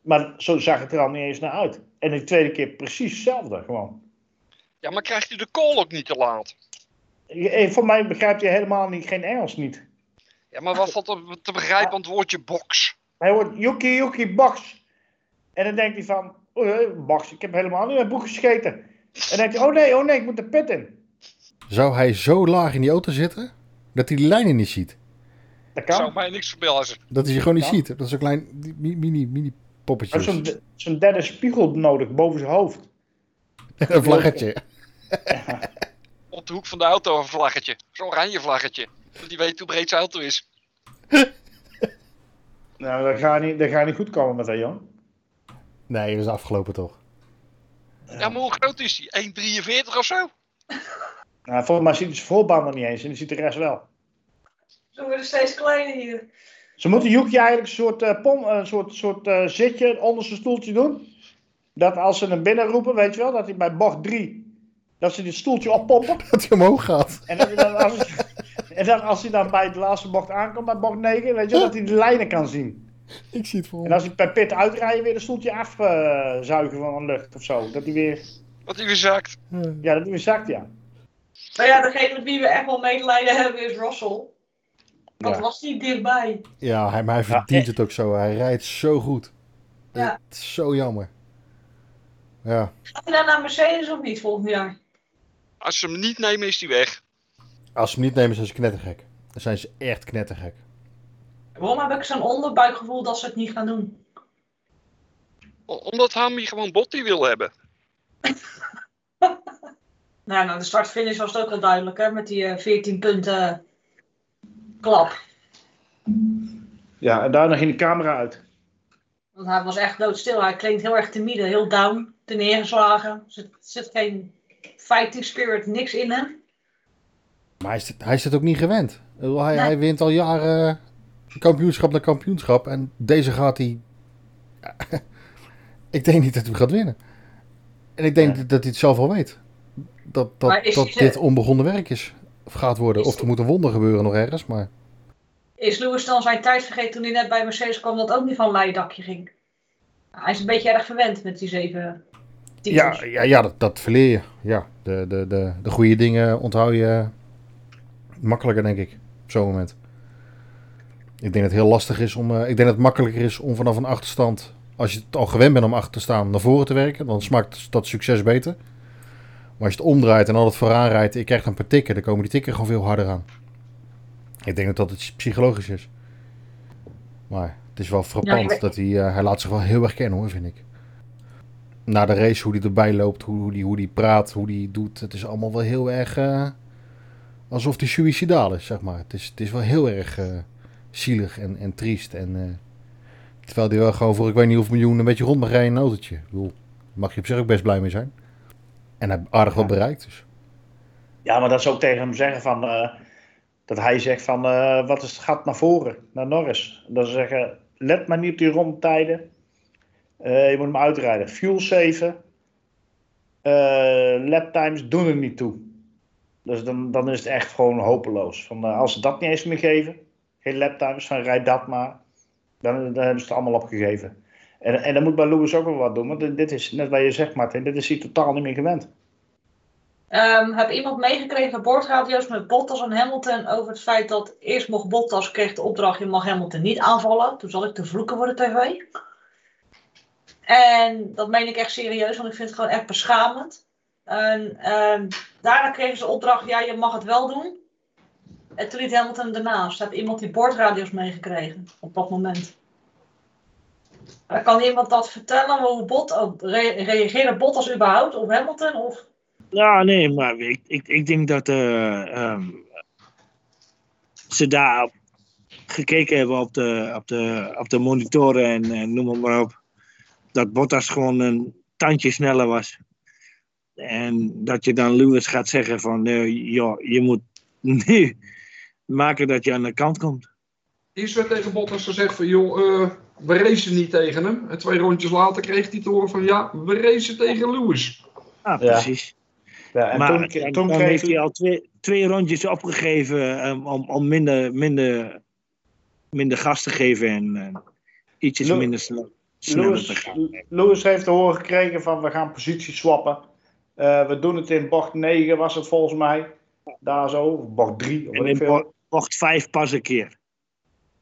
A: Maar zo zag het er al niet eens naar uit. En de tweede keer precies hetzelfde, gewoon.
G: Ja, maar krijgt u de call ook niet te laat?
A: Eh, Voor mij begrijpt hij helemaal niet, geen Engels niet.
G: Ja, maar wat valt er te begrijpen aan het woordje box?
A: Hij hoort Yuki Yuki box. En dan denkt hij van, oh, eh, box, ik heb helemaal niet mijn boek gescheten. En dan denkt hij, oh nee, oh nee, ik moet de pit in.
C: Zou hij zo laag in die auto zitten, dat hij die lijnen niet ziet?
A: Dat
G: Zou
A: kan.
G: mij niks verbazen.
C: Dat hij ze gewoon niet
A: Ja.
C: ziet. Dat is zo'n klein mini, mini
A: heeft zo'n derde spiegel nodig boven zijn hoofd.
C: Een vlaggetje.
G: Op de hoek van de auto een vlaggetje. Zo'n oranje vlaggetje. Dat die weet hoe breed zijn auto is.
A: Nou, dat gaat niet, dat gaat niet goed komen met dat jong.
C: Nee, dat is afgelopen toch?
G: Ja, maar hoe groot is die? 1,43 of zo?
A: Nou, volgens mij ziet hij zijn voorbaan nog niet eens en die ziet de rest wel.
E: Ze worden steeds kleiner hier.
A: Ze moeten Yuki eigenlijk een soort, eh, pom, een soort, soort eh, zitje onder zijn stoeltje doen. Dat als ze hem binnen roepen, weet je wel, dat hij bij bocht 3, dat ze dit stoeltje oppompen.
C: Dat hij omhoog gaat.
A: En, dat hij dan, als, en dan, als hij dan bij de laatste bocht aankomt, bij bocht 9, weet je wel, dat hij de lijnen kan zien.
C: Ik zie het voor
A: En als hij bij Pit uitrijden weer een stoeltje afzuigen van de lucht of zo. Dat hij weer,
G: Wat hij weer zakt.
A: ja, dat hij weer zakt, ja.
E: Nou ja, degene met wie we echt wel medelijden hebben is Russell. Want
A: Ja.
E: was die dichtbij.
C: Ja, hij, maar hij verdient het ook zo. Hij rijdt zo goed.
E: Ja.
C: Het is zo jammer. Ja,
E: Gaat hij dan naar Mercedes of niet volgend jaar?
G: Als ze hem niet nemen, is hij weg.
C: als ze hem niet nemen zijn ze knettergek. Dan zijn ze echt knettergek.
E: Waarom heb ik zo'n onderbuikgevoel dat ze het niet gaan doen?
G: Omdat Hammy gewoon Botti wil hebben.
E: Nou, nou de start-finish was het ook al duidelijk, hè? Met die eh, 14 punten klap.
A: Ja, en daar nog in de camera uit.
E: Want hij was echt doodstil. Hij klinkt heel erg timide, heel down, te neergeslagen. Er zit, zit geen fighting spirit, niks in hem.
C: Maar hij is, het, hij is het ook niet gewend. Hij,
E: Nee.
C: hij wint al jaren kampioenschap na kampioenschap. En deze gaat hij... ik denk niet dat hij gaat winnen. En ik denk
A: Ja.
C: dat hij het zelf al weet. Dat, dat, dat dit onbegonnen werk is. Of gaat worden.
E: Is-
C: Of er moet een wonder gebeuren nog ergens. Maar
E: Is Lewis dan zijn tijd vergeten toen hij net bij Mercedes kwam dat ook niet van een leidakje ging? Hij is een beetje erg verwend met die zeven
C: ja, ja, ja dat, dat verleer je. Ja, de, de, de, de goede dingen onthoud je makkelijker, denk ik. Op zo'n moment. Ik denk dat het heel lastig is om. eh, ik denk dat het makkelijker is om vanaf een achterstand. Als je het al gewend bent om achter te staan, naar voren te werken. Dan smaakt dat succes beter. Maar als je het omdraait en altijd vooraan rijdt. Je krijgt een paar tikken. Dan komen die tikken gewoon veel harder aan. Ik denk dat dat het psychologisch is. Maar het is wel frappant
E: Ja, ik-
C: dat hij. eh, hij laat zich wel heel erg kennen hoor, vind ik. Na de race, hoe hij erbij loopt, hoe, hoe, die, hoe die praat, hoe die doet. Het is allemaal wel heel erg. eh, alsof hij suicidaal is, zeg maar. Het is, het is wel heel erg zielig en, en triest. En, eh, terwijl hij wel gewoon voor ik weet niet hoeveel miljoen een beetje rond mag rijden in een autootje. Ik bedoel, mag je op zich ook best blij mee zijn. En hij heeft aardig wat bereikt. Dus.
A: Ja, maar dat is ook tegen hem zeggen van... eh, dat hij zegt van, eh, wat is het gat naar voren, naar Norris. Dat ze zeggen, let maar niet op die rondtijden. Je moet hem uitrijden. Fuel saven. Lap times doen er niet toe. Dus dan, dan is het echt gewoon hopeloos. Van, als ze dat niet eens meer geven, geen lap times, van rijd dat maar. Dan, dan hebben ze het allemaal opgegeven. En, en dan moet bij Lewis ook wel wat doen. Want dit- is, net wat je zegt Martin, dit is hij totaal niet meer gewend.
E: Ehm, heb iemand meegekregen boordradio's met Bottas en Hamilton over het feit dat eerst mocht Bottas kreeg de opdracht je mag Hamilton niet aanvallen. Toen zat ik te vloeken voor de tv. En dat meen ik echt serieus, want ik vind het gewoon echt beschamend. En ehm, daarna kregen ze de opdracht, ja je mag het wel doen. En toen liet Hamilton ernaast. Heb iemand die boordradio's meegekregen op dat moment? En kan iemand dat vertellen? Hoe Bot, re- reageerde Bottas überhaupt op Hamilton? Of
B: Ja, nee, maar ik, ik, ik denk dat eh, ehm, ze daar gekeken hebben op de, op de, op de monitoren en, en noem maar op. Dat Bottas gewoon een tandje sneller was. En dat je dan Lewis gaat zeggen van, eh, joh, je moet nu maken dat je aan de kant komt.
F: Is er tegen Bottas gezegd van, joh, eh, we racen niet tegen hem. En twee rondjes later kreeg hij te horen van, ja, we racen tegen Lewis.
B: Ah,
A: Ja.
B: precies.
A: Ja, en
B: maar
A: toen,
B: dan,
A: toen
B: dan
A: kreeg
B: heeft
A: hij...
B: al twee, twee rondjes opgegeven ehm, om, om minder, minder, minder gas te geven en eh, ietsjes minder snel, sneller te
A: Lewis,
B: gaan.
A: Lewis heeft te horen gekregen van we gaan positie swappen. Eh, we doen het in bocht 9 was het volgens mij. Daar zo, of bocht 3 of
B: En in. Bocht vijf pas een keer.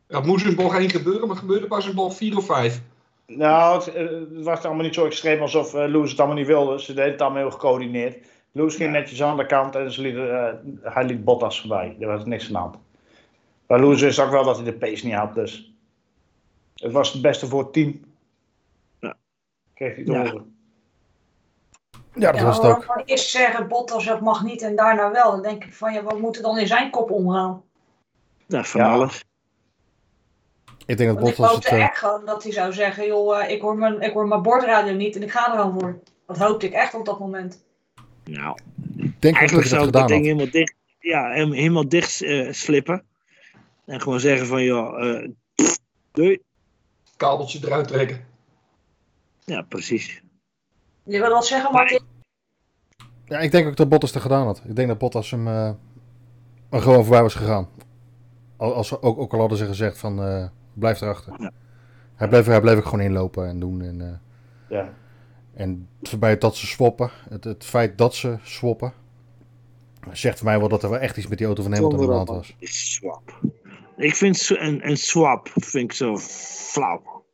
F: Het moest in bocht 1 gebeuren, maar het gebeurde pas in bocht 4 of 5.
A: Nou, het, eh, het was allemaal niet zo extreem alsof eh, Lewis het allemaal niet wilde. Ze deden het allemaal heel gecoördineerd. Lewis ging netjes aan de kant en ze lieten, eh, hij liet Bottas voorbij. Er was niks aan de hand. Maar Lewis wist ook wel dat hij de pace niet had, dus... Het was het beste voor het team.
B: Ja.
A: Kreeg hij te
B: Ja.
A: horen.
C: Ja, dat
E: Ja,
C: was het ook.
E: Eerst zeggen Bottas dat mag niet en daarna wel. Dan denk ik van ja, wat moet er dan in zijn kop omgaan?
B: Nou, van
A: Ja.
B: alles.
C: Ik denk dat
E: Want ik
C: Bottas
E: hoopte
C: het... eh,
E: echt gewoon dat hij zou zeggen, joh, eh, ik, hoor mijn, ik hoor mijn bordradio niet en ik ga er gewoon voor. Dat hoopte ik echt op dat moment.
B: Nou,
C: ik denk
B: eigenlijk
C: dat
B: zou ik dat ding
C: had.
B: helemaal dicht, ja, helemaal dicht eh, slippen. En gewoon zeggen van, joh, eh, pff, doei.
F: Kabeltje eruit trekken.
B: Ja, precies.
E: Je wil wat zeggen,
B: Maar
E: Martin?
C: Ja, ik denk ook dat Bottas het gedaan had. Ik denk dat Bottas hem gewoon voorbij was gegaan. Al- Als, ook, ook al hadden ze gezegd van, eh, blijf erachter.
B: Ja.
C: Hij bleef, hij bleef ook gewoon inlopen en doen. En, eh,
A: Ja.
C: en voorbij dat ze swappen, het, het feit dat ze swappen, zegt voor mij wel dat er wel echt iets met die auto van Hamilton aan de hand was.
B: Swap. Ik vind een, een swap vind ik zo flauw.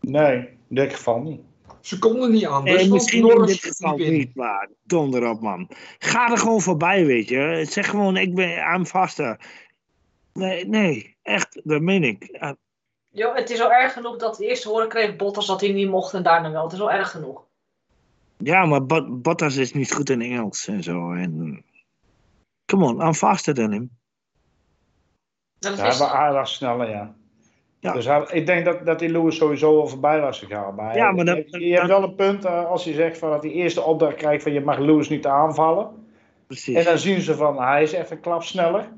A: Nee, in dit geval niet.
F: Ze konden niet anders.
B: En misschien in dit geval niet, maar donder op man. Ga er gewoon voorbij, weet je. Zeg gewoon, ik ben I'm vaster. Nee, nee, echt, dat meen ik. Ja,
E: Jo, het is al erg genoeg dat de eerste horen kreeg Bottas dat hij niet mocht en daarna wel. Het is al erg genoeg.
B: Ja, maar Bot- Bottas is niet goed in Engels en zo. En, come on, I'm faster than him.
E: Dat
A: Ja,
E: is,
A: hij, wa- hij was sneller, ja.
B: Ja.
A: Dus hij- ik denk dat, dat die Lewis sowieso wel voorbij was gegaan. Maar,
B: Ja, maar dat-
A: je, je hebt wel een punt eh, als je zegt van dat die eerste opdracht krijgt van je mag Lewis niet aanvallen.
B: Precies.
A: En dan zien ze van hij is even een klap sneller.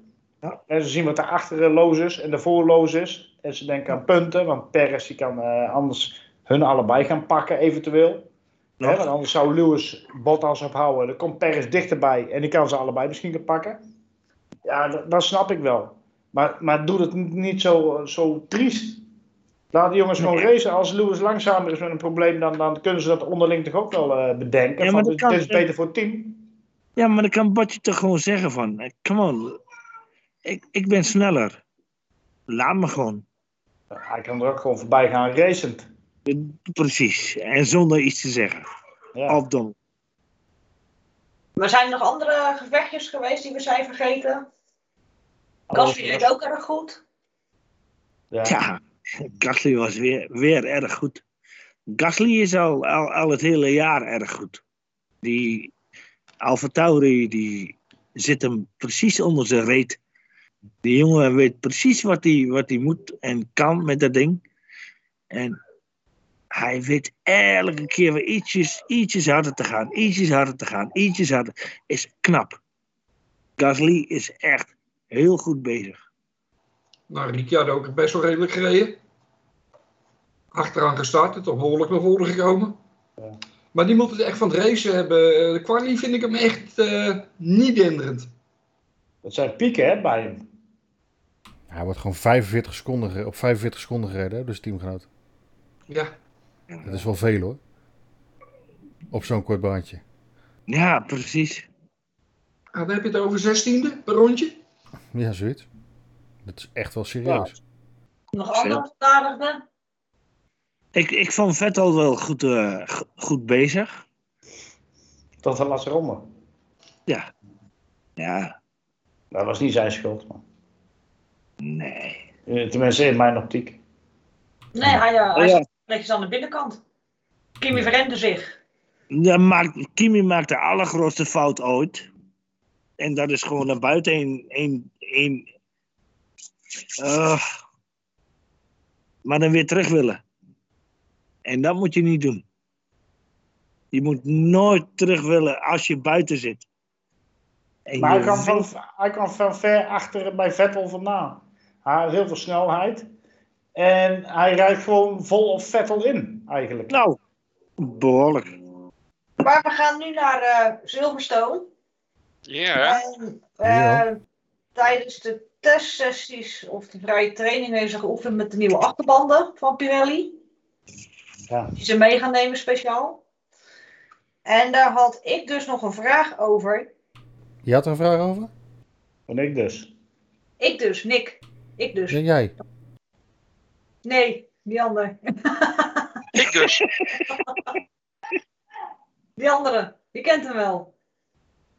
B: Ja.
A: En ze zien wat er achter los is en ervoor los is. En ze denken aan punten, want Perez die kan eh, anders hun allebei gaan pakken eventueel.
B: Ja.
A: Hè, want anders zou Lewis Bottas ophouden. Dan komt Perez dichterbij en die kan ze allebei misschien gaan pakken. Ja, dat, dat snap ik wel. Maar, maar doe het niet- zo, zo triest. Laat die jongens gewoon
B: Nee.
A: racen. Als Lewis langzamer is met een probleem, dan, dan kunnen ze dat onderling toch ook wel eh, bedenken.
B: Ja, maar
A: van, dit is beter voor het team.
B: Ja, maar dan kan Botje toch gewoon zeggen van, eh, come on, ik, ik ben sneller. Laat me gewoon.
A: Hij kan er ook gewoon voorbij gaan racend.
B: Precies. En zonder iets te zeggen.
A: Ja.
B: Of dan.
E: maar zijn er nog andere gevechtjes geweest die we zijn vergeten? Gasly deed ook erg goed.
A: Ja.
B: Ja, Gasly was weer, weer erg goed. Gasly is al, al, al het hele jaar erg goed. Die Alfa Tauri, die zit hem precies onder zijn reet. Die jongen weet precies wat hij wat hij moet en kan met dat ding. En hij weet elke keer weer ietsjes, ietsjes harder te gaan, ietsjes harder te gaan, ietsjes harder. Is knap. Gasly is echt heel goed bezig.
F: Nou, Ricciardo ook best wel redelijk gereden. Achteraan gestart, toch behoorlijk naar voren gekomen.
A: Ja.
F: Maar die moeten het echt van het racen hebben. De quali vind ik hem echt eh, niet denderend.
A: Dat zijn pieken hè, bij hem.
C: Hij wordt gewoon 45 seconden, op 45 seconden gereden, hè, dus teamgenoot.
F: Ja,
C: Dat is wel veel hoor. Op zo'n kort baantje.
B: Ja, precies.
F: Ah, dan heb je het over zestiende per rondje.
C: Ja, zoiets. Dat is echt wel serieus.
E: Nog andere verdadigden?
B: Ik, ik vond Vettel wel goed, eh, go- goed bezig.
A: Tot de laatste ronde.
B: Ja. Ja,
A: Dat was niet zijn schuld. Man.
B: Nee.
A: Eh, Tenminste, in mijn optiek.
E: Nee, hij, eh, hij
B: Oh, ja.
E: netjes aan de binnenkant. Kimi verrende zich.
B: Dan maakt, Kimi maakt de allergrootste fout ooit. En dat is gewoon naar buiten een. een, een eh, maar dan weer terug willen. En dat moet je niet doen. Je moet nooit terug willen als je buiten zit. En
A: Maar hij kwam, van, hij kwam van ver achter bij Vettel vandaan. Hij had heel veel snelheid. En hij rijdt gewoon vol op Vettel in, eigenlijk.
B: Nou, behoorlijk.
E: Maar we gaan nu naar eh, Silverstone. En, eh,
C: Ja.
E: Tijdens de testsessies of de vrije training hebben ze geoefend met de nieuwe achterbanden van Pirelli.
A: Ja.
E: Die ze mee gaan nemen speciaal. En daar had ik dus nog een vraag over.
C: Je had er een vraag over?
A: En ik dus.
E: Ik dus, Nick. Ik dus.
C: Ja, jij.
E: Nee, die ander.
G: ik dus.
E: Die andere. Je kent hem wel.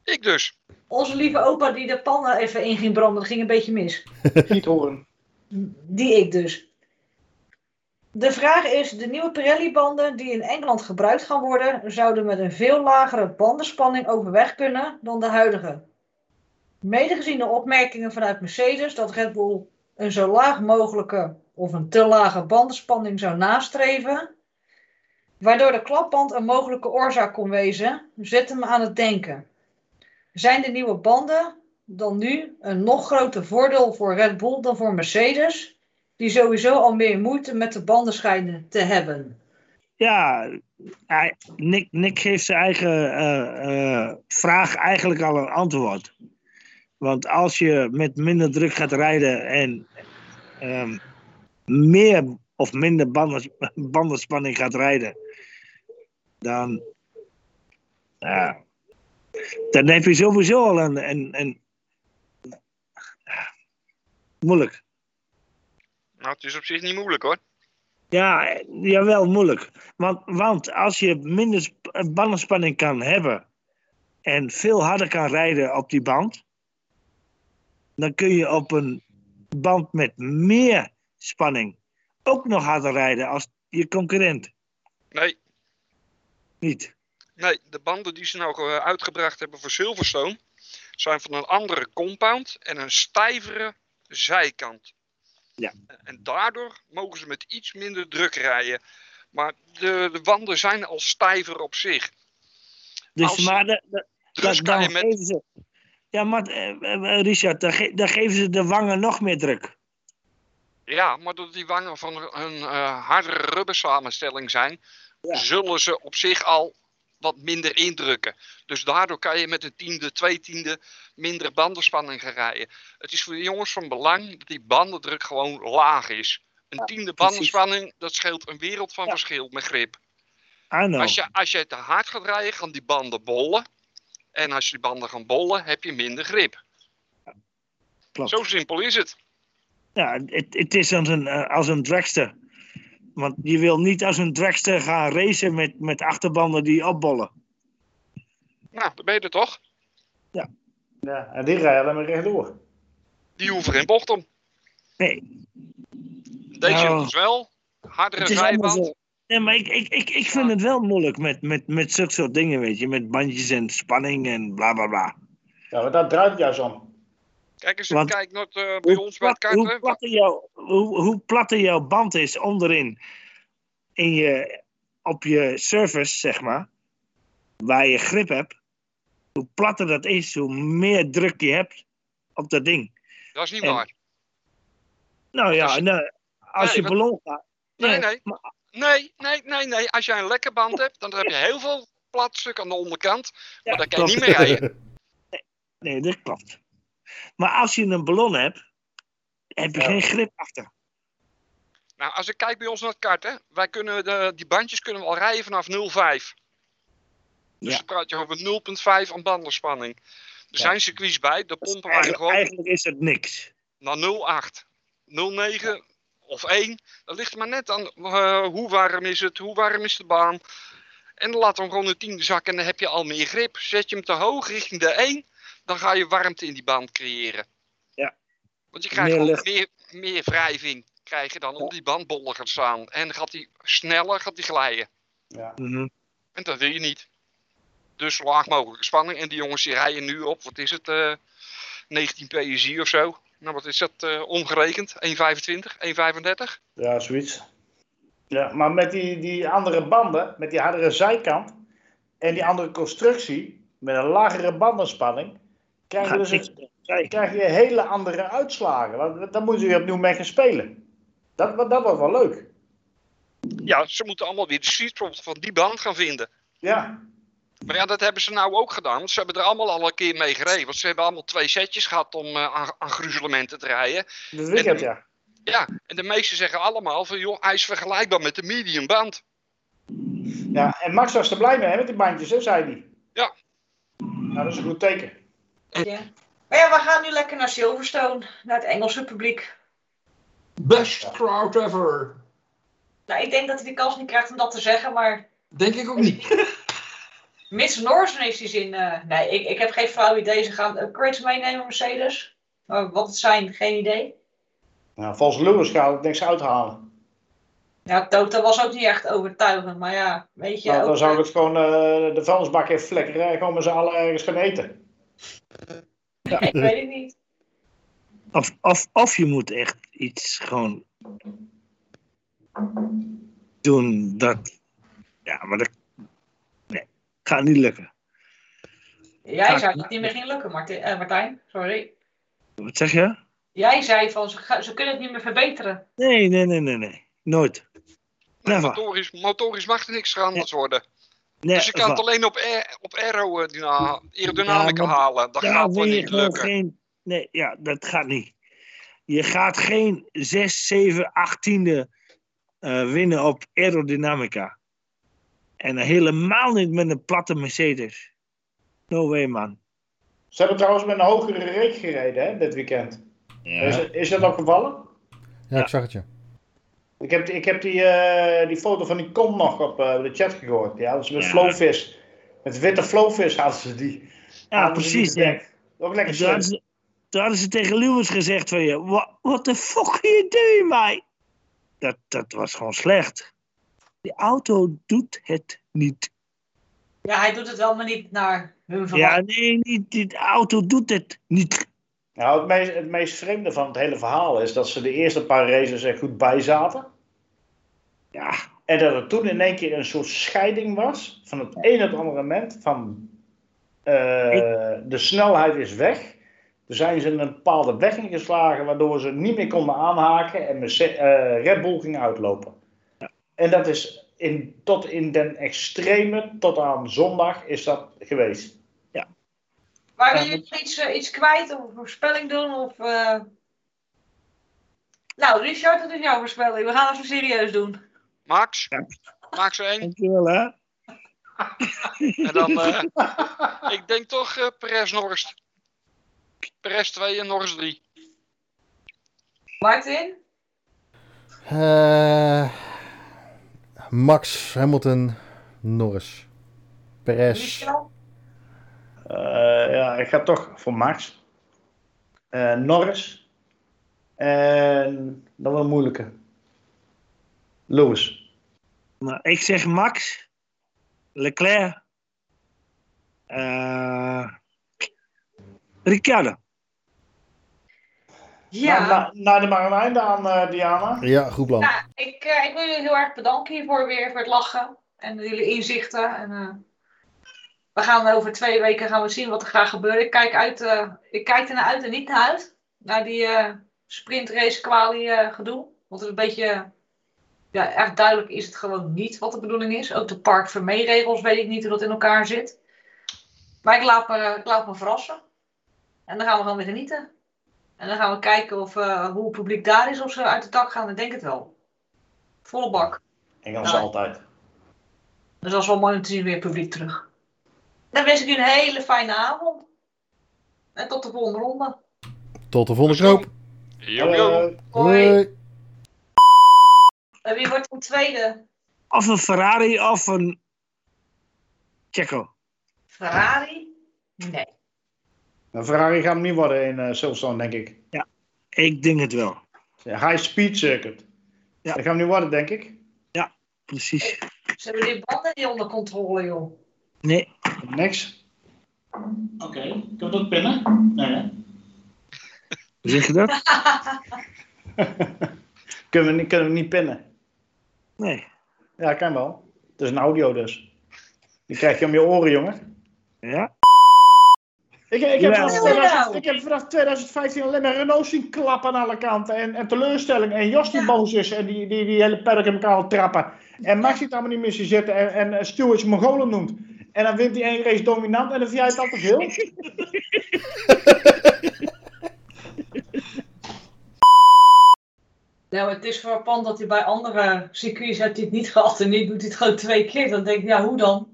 G: Ik dus.
E: Onze lieve opa die de pannen even in ging branden. Dat ging een beetje mis.
A: Giethoorn.
E: Die ik dus. De vraag is, de nieuwe Pirelli-banden die in Engeland gebruikt gaan worden, zouden met een veel lagere bandenspanning overweg kunnen dan de huidige. Mede gezien de opmerkingen vanuit Mercedes dat Red Bull een zo laag mogelijke of een te lage bandenspanning zou nastreven, waardoor de klapband een mogelijke oorzaak kon wezen, zet me aan het denken. Zijn de nieuwe banden dan nu een nog groter voordeel voor Red Bull dan voor Mercedes, die sowieso al meer moeite met de banden schijnen te hebben.
B: Ja, Nick, Nick geeft zijn eigen eh, eh, vraag eigenlijk al een antwoord. Want als je met minder druk gaat rijden en ehm, meer of minder banden, bandenspanning gaat rijden, dan, ja, dan heb je sowieso al een, een, een ja, moeilijk.
F: Nou, het is op zich niet moeilijk hoor.
B: Ja, jawel, moeilijk. Want, want als je minder sp- bandenspanning kan hebben en veel harder kan rijden op die band, dan kun je op een band met meer spanning ook nog harder rijden als je concurrent.
F: Nee,
B: Niet.
F: nee, de banden die ze nou eh, uitgebracht hebben voor Silverstone zijn van een andere compound en een stijvere zijkant.
B: Ja.
F: En daardoor mogen ze met iets minder druk rijden. Maar de, de wanden zijn al stijver op zich.
B: Dus,
F: Als-
B: maar de, de-
F: Dus
B: dat-
F: kan je met.
B: Ja, maar eh, eh, Richard, dan, ge- dan geven ze de wangen nog meer druk.
F: Ja, maar doordat die wangen van een eh hardere rubber samenstelling zijn,
B: Ja.
F: zullen ze op zich al wat minder indrukken. Dus daardoor kan je met een tiende, twee tiende minder bandenspanning gaan rijden. Het is voor de jongens van belang dat die bandendruk gewoon laag is. Een tiende bandenspanning, dat scheelt een wereld van
B: Ja.
F: verschil met grip. Als je, als je te hard gaat rijden, gaan die banden bollen. En als je die banden gaan bollen, heb je minder grip.
B: Klopt.
F: Zo simpel is het.
B: Ja, het, het is als een, eh, als een dragster. Want je wil niet als een dragster gaan racen met, met achterbanden die opbollen.
F: Nou, dan ben je er toch?
A: Ja, en die rijden alleen maar rechtdoor.
F: Die hoeven geen bocht om.
B: Nee,
F: Deze
B: Nou,
F: wel. Hardere rijband.
B: Nee, maar ik, ik, ik, ik vind het wel moeilijk met, met, met zulke soort dingen, weet je. Met bandjes en spanning en bla bla bla.
A: Ja, maar dat draait het juist om.
F: Kijk eens,
B: Want-
F: kijk naar het, eh, bij
B: Hoe,
F: ons
B: plat, hoe, platter jouw, hoe, hoe platter jouw band is onderin in je, op je surface, zeg maar, waar je grip hebt, hoe platter dat is, hoe meer druk je hebt op dat ding.
F: Dat is niet
B: en-
F: waar.
B: Nou ja,
F: Als je-
B: nou, als
F: Nee,
B: je ballon gaat.
F: Nee, nee.
B: maar-
F: Nee, nee, nee, nee. Als jij een lekke band hebt, dan heb je heel veel plat stuk aan de onderkant. Maar
B: Ja,
F: dan kan je niet meer rijden.
B: Nee, dat klopt. Maar als je een ballon hebt, heb je
A: Ja.
B: geen grip achter.
F: Nou, als ik kijk bij ons naar het karten, wij kunnen de, die bandjes kunnen we al rijden vanaf 0,5. Dus
B: Ja.
F: dan praat je over 0,5 aan bandenspanning. Er zijn circuits bij, daar pompen wij gewoon
B: eigenlijk is het niks.
F: naar 0,8. 0,9 of 1. Dat ligt er maar net aan eh, hoe warm is het, hoe warm is de baan. En dan laat hem gewoon een tiende zakken en dan heb je al meer grip. Zet je hem te hoog richting de 1, dan ga je warmte in die band creëren.
B: Ja.
F: Want je krijgt
B: Meer lucht.
F: meer, meer wrijving krijg je dan om die band boller gaat staan. En dan gaat hij sneller gaat die glijden.
A: Ja.
B: Mhm.
F: En dat wil je niet. Dus zo laag mogelijke spanning. En die jongens die rijden nu op, wat is het, eh 19 PSI of zo. Nou, wat is dat eh, omgerekend? 1,25, 1,35?
A: Ja, zoiets. Ja, maar met die, die andere banden, met die hardere zijkant en die andere constructie, met een lagere bandenspanning, krijg je, dus een, krijg je hele andere uitslagen. Want dan moeten we opnieuw mee gaan spelen. Dat, dat, wordt wel leuk.
F: Ja, ze moeten allemaal weer de sweet spot van die band gaan vinden.
A: Ja,
F: Maar ja, dat hebben ze nou ook gedaan. Want ze hebben er allemaal al een keer mee gereden. Want ze hebben allemaal twee setjes gehad om eh, aan, aan gruzelementen te rijden.
A: dit weekend ja.
F: Ja, en de meesten zeggen allemaal van joh, hij is vergelijkbaar met de medium band.
A: ja. En Max was er blij mee hè, met die bandjes, hè, zei hij.
F: Ja.
A: Nou, dat is een goed teken.
E: Ja. Maar ja, we gaan nu lekker naar Silverstone, naar het Engelse publiek.
H: Best crowd ever.
E: Nou, ik denk dat hij de kans niet krijgt om dat te zeggen, maar
H: Denk ik ook niet.
E: Mitch Norsen heeft die zin. eh, nee, ik, ik heb geen flauw idee. Ze gaan upgrades meenemen, Mercedes. Maar wat het zijn, geen idee.
A: Nou, volgens Lewis gaat het niks uithalen.
E: Ja, Toto was ook niet echt overtuigend, maar ja, weet je.
A: nou, dan zou ik het gewoon eh, de vuilnisbak even flikkeren en gewoon met z'n allen ergens gaan eten.
E: ik weet het niet.
B: Of, of, of je moet echt iets gewoon doen dat. Ja, maar dat. Gaat niet lukken.
E: Jij
B: Ga-
E: zei dat het niet meer ging lukken, Martin, eh, Martijn. Sorry.
B: Wat zeg je?
E: Jij zei van ze, kunnen het niet meer verbeteren.
B: Nee, nee, nee, nee, nee. Nooit.
F: Motorisch, motorisch mag er niks veranderd worden.
B: Nee,
F: dus je kan het alleen op, aer, op aerodyna- aerodynamica
B: Ja,
F: halen. Dat gaat wel niet lukken.
B: geen. Nee, ja, dat gaat niet. Je gaat geen 6, 7, 8 tiende eh, winnen op aerodynamica. En helemaal niet met een platte Mercedes. No way, man.
A: Ze hebben trouwens met een hogere reek gereden hè, dit weekend. Is, is dat opgevallen?
C: Ja, ik zag het je.
A: Ik heb, die- ik heb die, eh, die foto van die kom nog op eh, de chat gegooid. Ja, dat is met
B: Ja.
A: flowvis. Met witte flowvis hadden ze die.
B: Ja,
A: hadden ze die
B: precies. Ja.
A: Ook lekker
B: En toen hadden,
A: slim.
B: ze, toen hadden ze tegen Lewis gezegd van je, what, what the fuck are you doing, mate? Dat, dat was gewoon slecht. Die auto doet het niet.
E: Ja, hij doet het wel, maar niet naar hun
B: Ja,
E: verwachting.
B: nee, niet, die auto doet het niet.
A: Nou, het, meest, het meest vreemde van het hele verhaal is dat ze de eerste paar races er goed bij zaten.
B: Ja,
A: En dat er toen in één keer een soort scheiding was. Van het een op het andere moment. Van eh, de snelheid is weg. Toen zijn ze in een bepaalde weg ingeslagen. Waardoor ze niet meer konden aanhaken. En eh, Red Bull ging uitlopen. En dat is in, tot in den extreme. Tot aan zondag is dat geweest.
E: Waren jullie nog iets, eh, iets kwijt of een voorspelling doen? Of, eh? Nou, Richard, dat is jouw voorspelling. We gaan even serieus doen.
G: Max? Max 1.
B: dankjewel hè.
G: En dan, eh, ik denk toch eh Perez Norris. Perez 2 en Norris 3.
E: Martin?
C: Eh, Max, Hamilton, Norris. Perez.
A: Eh, ja, ik ga toch voor Max. Eh, Norris. En dan wel een moeilijke. Lewis.
B: Nou, ik zeg Max, Leclerc, eh Ricciardo.
E: Ja.
A: Nou, nou, nou, er maar een einde aan, eh, Diana.
C: Ja, goed plan.
E: Ja, ik, eh, ik wil jullie heel erg bedanken hiervoor weer voor het lachen en jullie inzichten. En, eh, we gaan over twee weken gaan we zien wat er gaat gebeuren. Ik kijk, uit, eh, ik kijk er naar uit en niet naar uit. Naar die eh sprintrace kwalie eh, gedoe. Want het is een beetje, ja, echt duidelijk is het gewoon niet wat de bedoeling is. Ook de Park Vermee regels weet ik niet hoe dat in elkaar zit. Maar ik laat me, ik laat me verrassen. En dan gaan we gewoon weer genieten. En dan gaan we kijken of, eh, hoe het publiek daar is, of ze uit de dak gaan. Ik denk het wel. Volle bak.
A: Engels
E: Ja.
A: altijd.
E: Dus dat is wel mooi om te zien weer publiek terug. Dan wens ik u een hele fijne avond. En tot de volgende ronde.
C: Tot de volgende knoop.
G: Yo, yo.
E: Hoi.
C: Hoi.
E: En wie wordt een tweede?
B: Of een Ferrari of een Checo.
E: Ferrari? Nee.
A: Een Ferrari gaat hem niet worden in eh Silverstone, denk ik.
B: Ik denk het wel.
A: Ja, high speed circuit.
B: Ja.
A: Dat gaat hem niet worden, denk ik.
B: Precies.
E: Ze hebben die banden niet onder controle, joh.
B: Nee,
A: Niks. Oké, kunnen we dat pinnen? Nee, nee.
B: hoe zeg je dat?
A: Kunnen we niet, kunnen we niet pinnen?
B: Nee.
A: Ja, kan wel. Het is een audio dus. Die krijg je om je oren, jongen.
B: Ja?
A: Ik, ik, heb, vanaf 2000 ik heb vanaf 2015 alleen maar Renault zien klappen aan alle kanten. En, en teleurstelling. En Jos die boos is. En die, die, die hele paddock in elkaar trappen. En Max die het allemaal niet meer zitten. En, en eh, Stewards Mongolen noemt. En dan wint hij één race dominant. En dan vind jij het altijd heel.
E: Nou, het is verpand dat hij bij andere circuits heeft hij het niet gehad. En nu doet hij het gewoon twee keer. Dan denk ik, ja, hoe dan?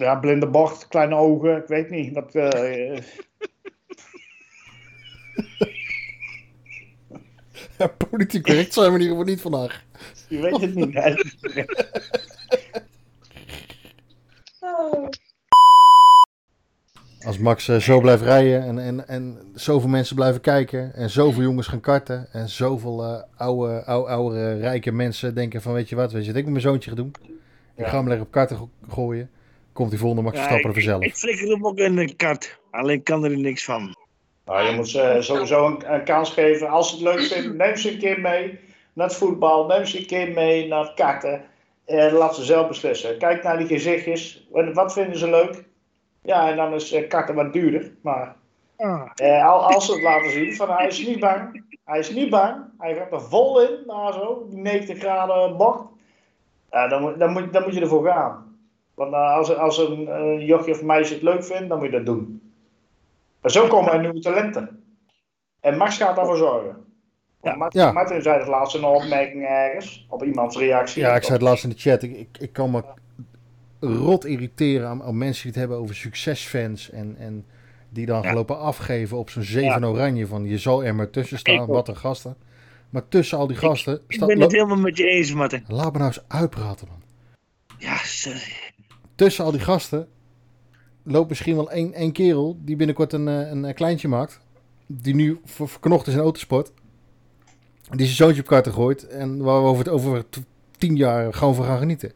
A: Ja, blinde bocht, kleine ogen. Ik weet niet. Dat, eh,
C: Ja, politiek correct zijn we in ieder geval niet vandaag.
A: je weet het niet. hè.
E: Oh.
C: Als Max eh, zo blijft rijden en, en, en zoveel mensen blijven kijken en zoveel jongens gaan karten en zoveel eh, oude, oude, oude rijke mensen denken van weet je wat, weet je wat ik met mijn zoontje ga doen? Ik ga hem lekker op karten go- gooien. Komt die volgende Max
B: Ja,
C: Verstappen er vanzelf.
B: Ik flikker hem ook in de kart. Alleen kan er niks van.
A: Nou, je moet ze sowieso een, een kans geven. Als ze het leuk vinden, neem ze een keer mee naar het voetbal. Neem ze een keer mee naar het karten. En laat ze zelf beslissen. Kijk naar die gezichtjes. Wat, wat vinden ze leuk? Ja, en dan is eh, karten wat duurder. Maar
B: Ah,
A: eh, al- als ze het laten zien, van hij is niet bang. Hij is niet bang. Hij gaat er vol in, daar zo. Die 90 graden bocht. Ja, dan, moet- dan, moet, dan moet je ervoor gaan. Want eh, als, als een eh, jochie of meisje het leuk vindt, dan moet je dat doen. Maar zo komen er nieuwe talenten. En Max gaat daarvoor zorgen.
B: Ja.
A: Martin,
C: Ja.
A: Martin zei het laatst een opmerking ergens, op iemands reactie.
C: Ja, ik zei het laatst in de chat. Ik, ik, ik kan me rot irriteren aan, aan mensen die het hebben over succesfans. En, en die dan
B: Ja.
C: gaan lopen afgeven op zo'n zeven oranje. Van je zal er maar tussen
B: Ik
C: staan, wat een gasten. Maar tussen al die gasten.
B: Ik
C: staat,
B: ben
C: lo-
B: het helemaal met je eens, Martin.
C: Laat me nou eens uitpraten, man.
B: Ja, sorry.
C: Tussen al die gasten loopt misschien wel één, één kerel die binnenkort een, eh, een, eh, kleintje maakt. Die nu ver- verknocht is in autosport. Die zijn zoontje op karten gooit. En waar we over, het, over tien jaar gewoon van gaan genieten.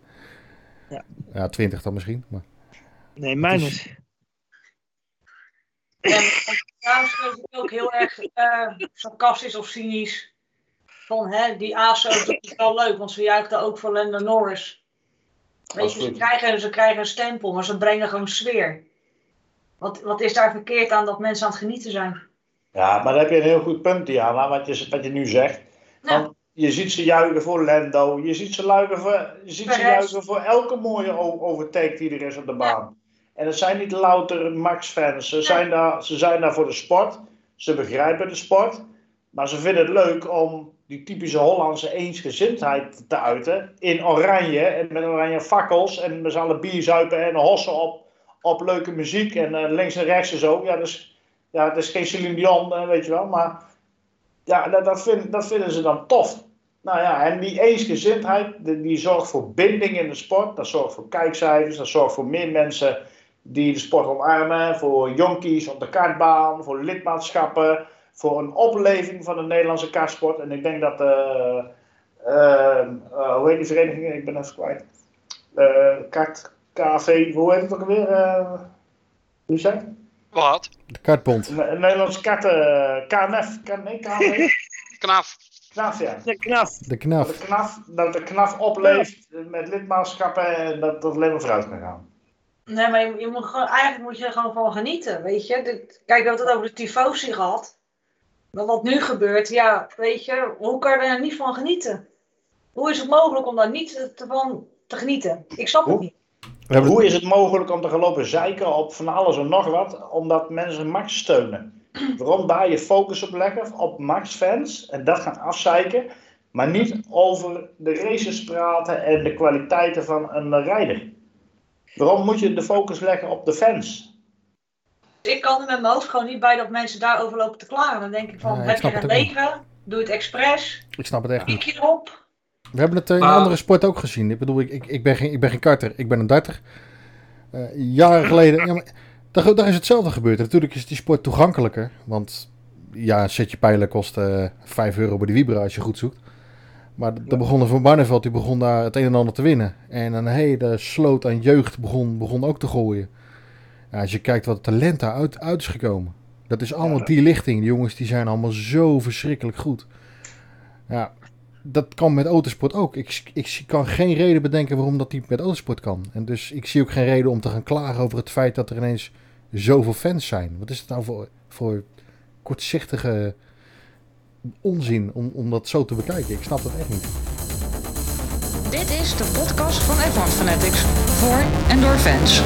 B: Ja.
C: Ja, twintig dan misschien. Maar.
B: Nee, mijn is...
E: En daarom schreef ik ook heel erg eh, sarcastisch of cynisch. Van hè, die ASO dat is wel leuk, want ze juichten ook voor Lando Norris. Weet je, ze krijgen, ze krijgen een stempel, maar ze brengen gewoon sfeer. Wat, wat is daar verkeerd aan dat mensen aan het genieten zijn?
A: Ja, maar daar heb je een heel goed punt, Diana, wat je, wat je nu zegt.
E: Nou,
A: Want je ziet ze juichen voor Lando, je ziet ze, juichen voor, je ziet ze juichen voor elke mooie overtake die er is op de baan. En het zijn niet louter Max-fans, ze, zijn daar, ze zijn daar voor de sport, ze begrijpen de sport, maar ze vinden het leuk om die typische Hollandse eensgezindheid te uiten in oranje en met oranje fakkels en met z'n allen bier zuipen en hossen op, op leuke muziek en eh, links en rechts en zo. Ja, dus, ja, het is geen Celine Dion, eh, weet je wel, maar ja, dat, dat, dat vinden ze dan tof. Nou ja, en die eensgezindheid, die, die zorgt voor binding in de sport. Dat zorgt voor kijkcijfers, dat zorgt voor meer mensen die de sport omarmen. Voor jonkies op de kartbaan, voor lidmaatschappen, voor een opleving van de Nederlandse kartsport. En ik denk dat, eh eh, eh, hoe heet die vereniging? Ik ben even kwijt. Eh kart, KV, hoe heet het ook alweer? eh hoe je?
G: Wat?
C: De kartbond.
A: Een Nederlandse karten, KNF, K- nee, KNF,
G: Knaf.
A: KNAF, ja.
B: De knaf.
C: De
A: Dat
C: knaf.
A: de knaf, dat de knaf opleeft met lidmaatschappen en dat dat alleen maar vooruit kan gaan.
E: Nee, maar je, je moet gewoon, eigenlijk moet je er gewoon van genieten, weet je. Dit, kijk, we hebben het over de tifosi gehad. Maar wat nu gebeurt, ja, weet je, hoe kan je er niet van genieten? Hoe is het mogelijk om daar niet te, van te genieten? Ik snap het niet.
A: Hoe is het mogelijk om te gaan lopen zeiken op van alles en nog wat, omdat mensen Max steunen? Waarom daar je focus op leggen, op Max-fans, en dat gaan afzeiken, maar niet over de races praten en de kwaliteiten van een rijder? Waarom moet je de focus leggen op de fans?
E: Ik kan er met mijn hoofd gewoon niet bij dat mensen daarover lopen te klagen. Dan denk ik van,
C: ik
E: heb je een leven? Doe het expres.
C: Ik snap het echt niet.
E: Piek je erop.
C: We hebben het eh, in
F: Maar-
C: andere sport ook gezien. Ik bedoel, ik, ik, ik, ben, geen, ik ben geen karter, ik ben een darter. Eh, jaren geleden. Ja, maar, daar, daar is hetzelfde gebeurd. Natuurlijk is die sport toegankelijker. Want ja, een setje pijlen kost eh 5 euro bij de Vibra als je goed zoekt. Maar de begonnen van Barneveld, die begon daar het een en ander te winnen. En een hele sloot aan jeugd begon, begon ook te gooien. Ja, als je kijkt wat talent daar uit, uit is gekomen. Dat is allemaal
A: Ja.
C: die lichting. Die jongens die zijn allemaal zo verschrikkelijk goed. Ja, dat kan met autosport ook. Ik, ik kan geen reden bedenken waarom dat niet met autosport kan. En dus ik zie ook geen reden om te gaan klagen over het feit dat er ineens zoveel fans zijn. Wat is het nou voor, voor kortzichtige onzin om, om dat zo te bekijken? Ik snap dat echt niet.
D: Dit is de podcast van F1 Fanatics voor en door fans.